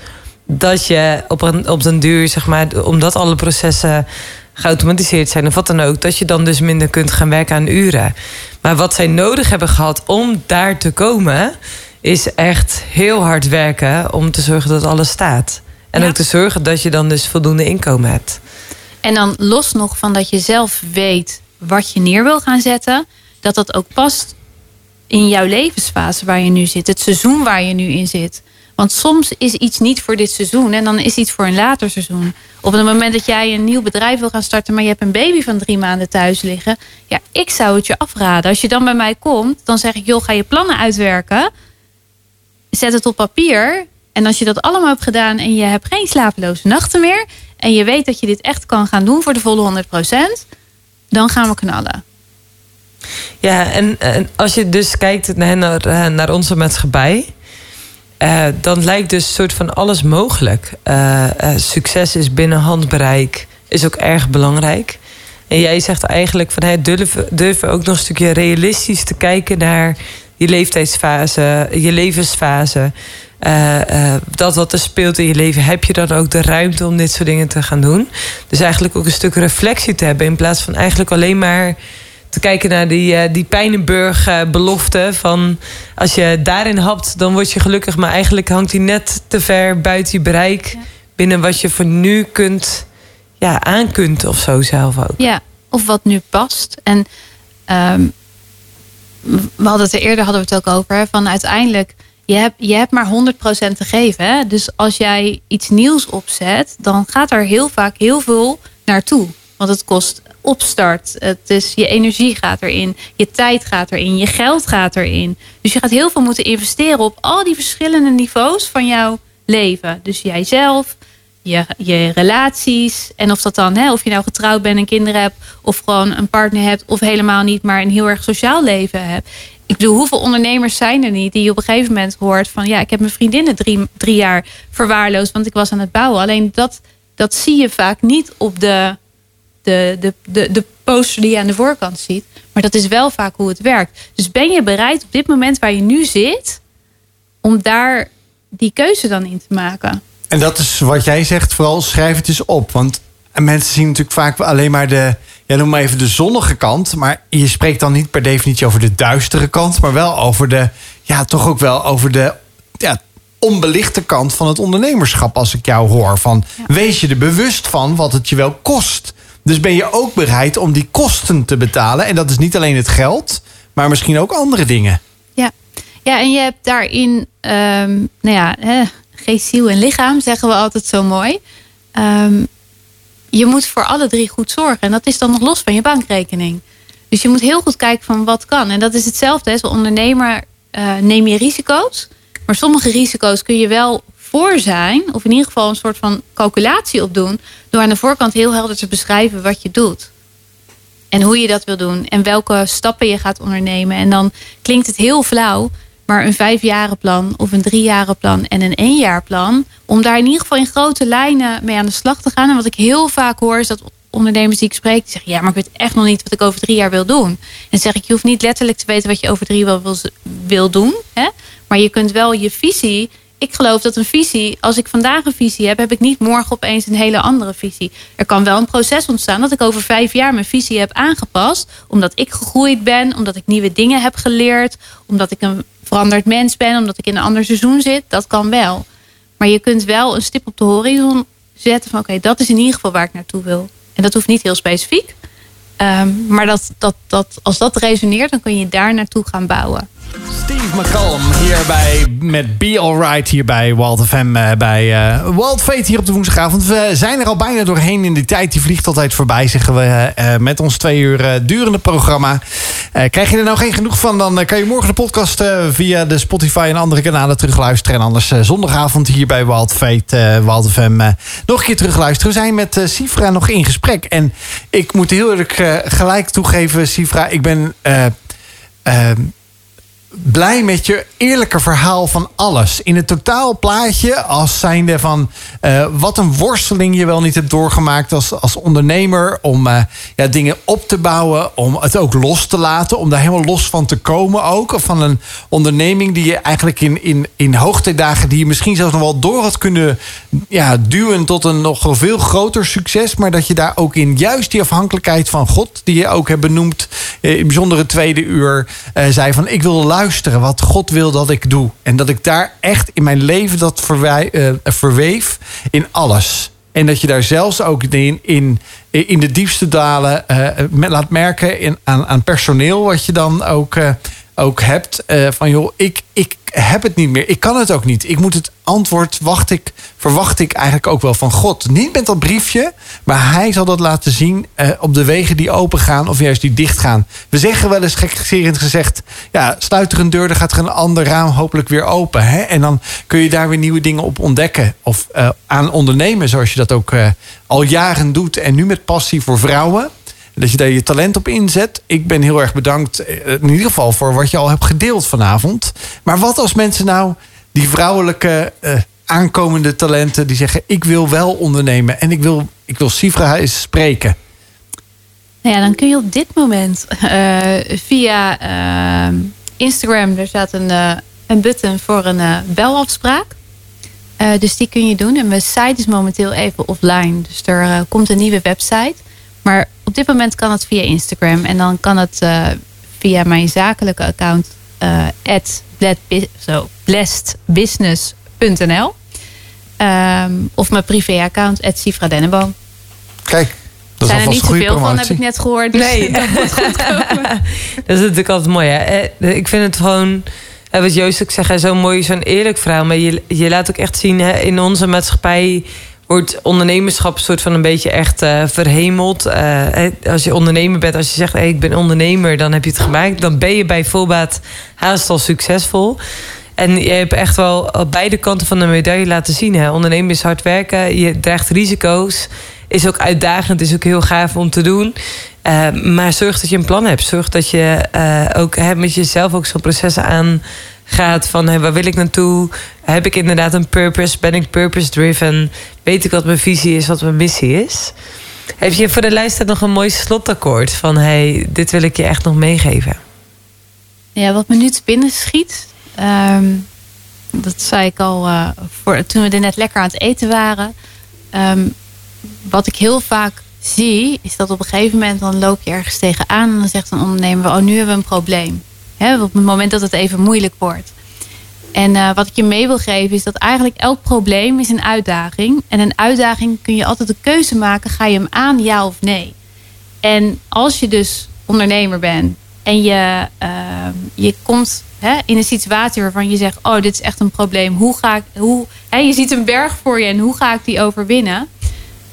dat je op, een, op den duur, zeg maar, omdat alle processen geautomatiseerd zijn of wat dan ook, dat je dan dus minder kunt gaan werken aan uren. Maar wat zij nodig hebben gehad om daar te komen, is echt heel hard werken om te zorgen dat alles staat. En Ja. ook te zorgen dat je dan dus voldoende inkomen hebt. En dan los nog van dat je zelf weet wat je neer wil gaan zetten, dat dat ook past in jouw levensfase waar je nu zit, het seizoen waar je nu in zit. Want soms is iets niet voor dit seizoen en dan is iets voor een later seizoen. Op het moment dat jij een nieuw bedrijf wil gaan starten, maar je hebt een baby van drie maanden thuis liggen, ja, ik zou het je afraden. Als je dan bij mij komt, dan zeg ik, joh, ga je plannen uitwerken, zet het op papier. En als je dat allemaal hebt gedaan en je hebt geen slapeloze nachten meer. En je weet dat je dit echt kan gaan doen voor de volle 100%. Dan gaan we knallen. Ja, en, als je dus kijkt naar, naar, onze maatschappij, eh, dan lijkt dus soort van alles mogelijk. Eh, eh, succes is binnen handbereik, is ook erg belangrijk. En jij zegt eigenlijk van hey, durven, durven ook nog een stukje realistisch te kijken naar je leeftijdsfase, je levensfase. Eh, eh, dat wat er speelt in je leven, heb je dan ook de ruimte om dit soort dingen te gaan doen? Dus eigenlijk ook een stuk reflectie te hebben in plaats van eigenlijk alleen maar te kijken naar die, eh, die Pijnenburg-belofte. van als je daarin hapt, dan word je gelukkig. Maar eigenlijk hangt die net te ver buiten je bereik. Ja. binnen wat je voor nu kunt, ja, aan kunt of zo zelf ook. Ja, of wat nu past. En ehm, we hadden het er eerder hadden we het ook over. Van uiteindelijk, je hebt, je hebt maar 100% te geven. Hè? Dus als jij iets nieuws opzet, dan gaat er heel vaak heel veel naartoe. Want het kost opstart. Het is, je energie gaat erin. Je tijd gaat erin. Je geld gaat erin. Dus je gaat heel veel moeten investeren op al die verschillende niveaus van jouw leven. Dus jijzelf, je, je relaties. En of dat dan, hè, of je nou getrouwd bent en kinderen hebt, of gewoon een partner hebt, of helemaal niet, maar een heel erg sociaal leven hebt. Ik bedoel, hoeveel ondernemers zijn er niet die je op een gegeven moment hoort van ja, ik heb mijn vriendinnen drie, drie jaar verwaarloosd, want ik was aan het bouwen. Alleen dat, dat zie je vaak niet op de, de, de, de, de poster die je aan de voorkant ziet. Maar dat is wel vaak hoe het werkt. Dus ben je bereid op dit moment waar je nu zit, om daar die keuze dan in te maken? En dat is wat jij zegt, vooral schrijf het eens op. Want mensen zien natuurlijk vaak alleen maar de, ja, noem maar even de zonnige kant. Maar je spreekt dan niet per definitie over de duistere kant, maar wel over de, ja, toch ook wel over de ja, onbelichte kant van het ondernemerschap. Als ik jou hoor van, wees je er bewust van wat het je wel kost. Dus ben je ook bereid om die kosten te betalen. En dat is niet alleen het geld, maar misschien ook andere dingen. Ja, ja en je hebt daarin, ehm, nou ja, hè, geest, ziel en lichaam, zeggen we altijd zo mooi. Ehm, je moet voor alle drie goed zorgen. En dat is dan nog los van je bankrekening. Dus je moet heel goed kijken van wat kan. En dat is hetzelfde. Als ondernemer uh, neem je risico's. Maar sommige risico's kun je wel voor zijn. Of in ieder geval een soort van calculatie op doen. Door aan de voorkant heel helder te beschrijven wat je doet. En hoe je dat wil doen. En welke stappen je gaat ondernemen. En dan klinkt het heel flauw. Maar een vijfjarenplan of een driejarenplan en een éénjaarplan. Om daar in ieder geval in grote lijnen mee aan de slag te gaan. En wat ik heel vaak hoor is dat ondernemers die ik spreek, die zeggen: Ja, maar ik weet echt nog niet wat ik over drie jaar wil doen. En dan zeg ik: Je hoeft niet letterlijk te weten wat je over drie jaar wil, wil doen. Hè? Maar je kunt wel je visie. Ik geloof dat een visie, als ik vandaag een visie heb, heb ik niet morgen opeens een hele andere visie. Er kan wel een proces ontstaan dat ik over vijf jaar mijn visie heb aangepast. Omdat ik gegroeid ben, omdat ik nieuwe dingen heb geleerd, omdat ik een veranderd mens ben, omdat ik in een ander seizoen zit. Dat kan wel. Maar je kunt wel een stip op de horizon zetten van oké, dat is in ieder geval waar ik naartoe wil. En dat hoeft niet heel specifiek. Um, maar dat, dat, dat, als dat resoneert, dan kun je daar naartoe gaan bouwen. Steve McCallum hierbij met Be Alright hier bij Walt FM. Uh, bij uh, Walt Fate hier op de woensdagavond. We zijn er al bijna doorheen in die tijd. Die vliegt altijd voorbij, zeggen we. Uh, met ons twee uur durende programma. krijg je er nou geen genoeg van, dan kan je morgen de podcast via de Spotify en andere kanalen terugluisteren. En anders zondagavond hier bij Walt Fate, Walt FM nog een keer terugluisteren. We zijn met Sifra nog in gesprek. En ik moet heel eerlijk gelijk toegeven, Sifra, ik ben blij met je eerlijke verhaal van alles. In het totaalplaatje als zijnde van uh, wat een worsteling je wel niet hebt doorgemaakt als, als ondernemer. Om uh, ja, dingen op te bouwen, om het ook los te laten. Om daar helemaal los van te komen ook. Of van een onderneming die je eigenlijk in, in, in hoogtijdagen... die je misschien zelfs nog wel door had kunnen ja, duwen tot een nog veel groter succes. Maar dat je daar ook in juist die afhankelijkheid van God... die je ook hebt benoemd eh, in bijzondere tweede uur... Uh, zei van ik wil luisteren luisteren wat God wil dat ik doe. En dat ik daar echt in mijn leven dat uh, verweef in alles. En dat je daar zelfs ook in, in, in de diepste dalen uh, laat merken in, aan, aan personeel, wat je dan ook, uh, ook hebt. van joh, ik, ik heb het niet meer. Ik kan het ook niet. Ik moet het antwoord, wacht ik, verwacht ik eigenlijk ook wel van God. Niet met dat briefje, maar hij zal dat laten zien eh, op de wegen die open gaan of juist die dicht gaan. We zeggen wel eens gekserend gezegd, ja, sluit er een deur, dan gaat er een ander raam hopelijk weer open. Hè? En dan kun je daar weer nieuwe dingen op ontdekken of uh, aan ondernemen, zoals je dat ook al jaren doet. En nu met passie voor vrouwen. Dat je daar je talent op inzet. Ik ben heel erg bedankt eh, in ieder geval voor wat je al hebt gedeeld vanavond. Maar wat als mensen nou die vrouwelijke uh, aankomende talenten die zeggen: ik wil wel ondernemen en ik wil, ik wil Sifra eens spreken. Nou ja, dan kun je op dit moment uh, via Instagram, er staat een, een button voor een belafspraak. dus die kun je doen. En mijn site is momenteel even offline. Dus er komt een nieuwe website. Maar op dit moment kan het via Instagram. En dan kan het uh, via mijn zakelijke account uh, blessedbusiness.nl um, Of mijn privéaccount Sifra Denneboom. Kijk, dat zijn er niet zoveel van, heb ik net gehoord. Dus nee, dat moet goed komen. dat is natuurlijk altijd mooi. Hè? Ik vind het gewoon wat Joost ook zegt, zo'n mooi, zo'n eerlijk verhaal. Maar je, je laat ook echt zien hè, in onze maatschappij wordt ondernemerschap soort van een beetje echt uh, verhemeld. Uh, als je ondernemer bent, als je zegt ik ben ondernemer, dan heb je het gemaakt. Dan ben je bij volbaat haast al succesvol. En je hebt echt wel beide kanten van de medaille laten zien. Hè? Ondernemen is hard werken, je draagt risico's. Is ook uitdagend, is ook heel gaaf om te doen. Uh, maar zorg dat je een plan hebt. Zorg dat je ook hè, met jezelf ook zo'n processen aangaat. Van hè, waar wil ik naartoe? Heb ik inderdaad een purpose? Ben ik purpose-driven? Weet ik wat mijn visie is, wat mijn missie is? Heb je voor de lijst nog een mooi slotakkoord van hey, dit wil ik je echt nog meegeven? Ja, wat me nu te binnen schiet, um, dat zei ik al uh, voor, toen we er net lekker aan het eten waren. Um, wat ik heel vaak zie, is dat op een gegeven moment dan loop je ergens tegenaan en dan zegt een ondernemer: Oh, nu hebben we een probleem. He, op het moment dat het even moeilijk wordt. En uh, wat ik je mee wil geven is dat eigenlijk elk probleem is een uitdaging. En een uitdaging kun je altijd de keuze maken: ga je hem aan, ja of nee? En als je dus ondernemer bent en je, uh, je komt hè, in een situatie waarvan je zegt: Oh, dit is echt een probleem. Hoe ga ik, hoe, hè, je ziet een berg voor je en hoe ga ik die overwinnen?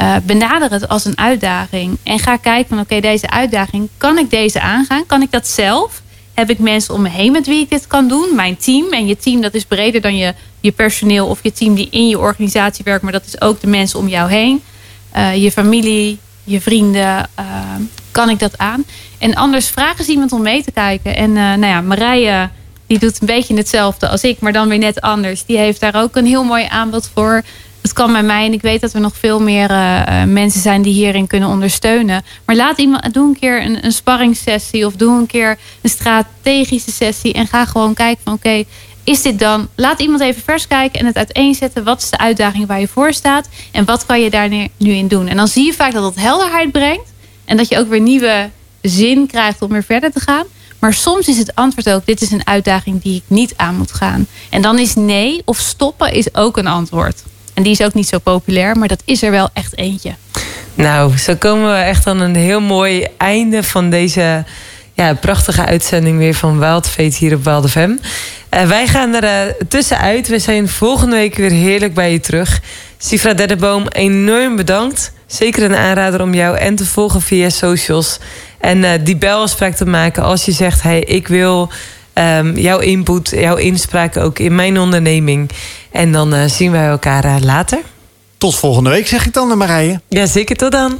Uh, benader het als een uitdaging. En ga kijken van oké, deze uitdaging, kan ik deze aangaan? Kan ik dat zelf? Heb ik mensen om me heen met wie ik dit kan doen? Mijn team. En je team dat is breder dan je, je personeel of je team die in je organisatie werkt. Maar dat is ook de mensen om jou heen. Uh, je familie, je vrienden. Uh, kan ik dat aan? En anders vraag eens iemand om mee te kijken. En nou ja, Marije die doet een beetje hetzelfde als ik. Maar dan weer net anders. Die heeft daar ook een heel mooi aanbod voor het kan bij mij en ik weet dat er nog veel meer uh, mensen zijn die hierin kunnen ondersteunen. Maar laat iemand, doe een keer een, een sparringssessie of doe een keer een strategische sessie en ga gewoon kijken van oké, is dit dan? Laat iemand even vers kijken en het uiteenzetten. Wat is de uitdaging waar je voor staat en wat kan je daar nu in doen? En dan zie je vaak dat het helderheid brengt en dat je ook weer nieuwe zin krijgt om weer verder te gaan. Maar soms is het antwoord ook: dit is een uitdaging die ik niet aan moet gaan. En dan is nee of stoppen is ook een antwoord. En die is ook niet zo populair, maar dat is er wel echt eentje. Nou, zo komen we echt aan een heel mooi einde van deze ja, prachtige uitzending weer van Wild hier op Wild FM. Uh, wij gaan er uh, tussenuit. We zijn volgende week weer heerlijk bij je terug. Sifra Deddeboom, enorm bedankt. Zeker een aanrader om jou en te volgen via socials. En uh, die belafspraak te maken als je zegt... hey, ik wil um, jouw input, jouw inspraak ook in mijn onderneming. En dan uh, zien wij elkaar uh, later. Tot volgende week, zeg ik dan, Marije. Ja, zeker. Tot dan.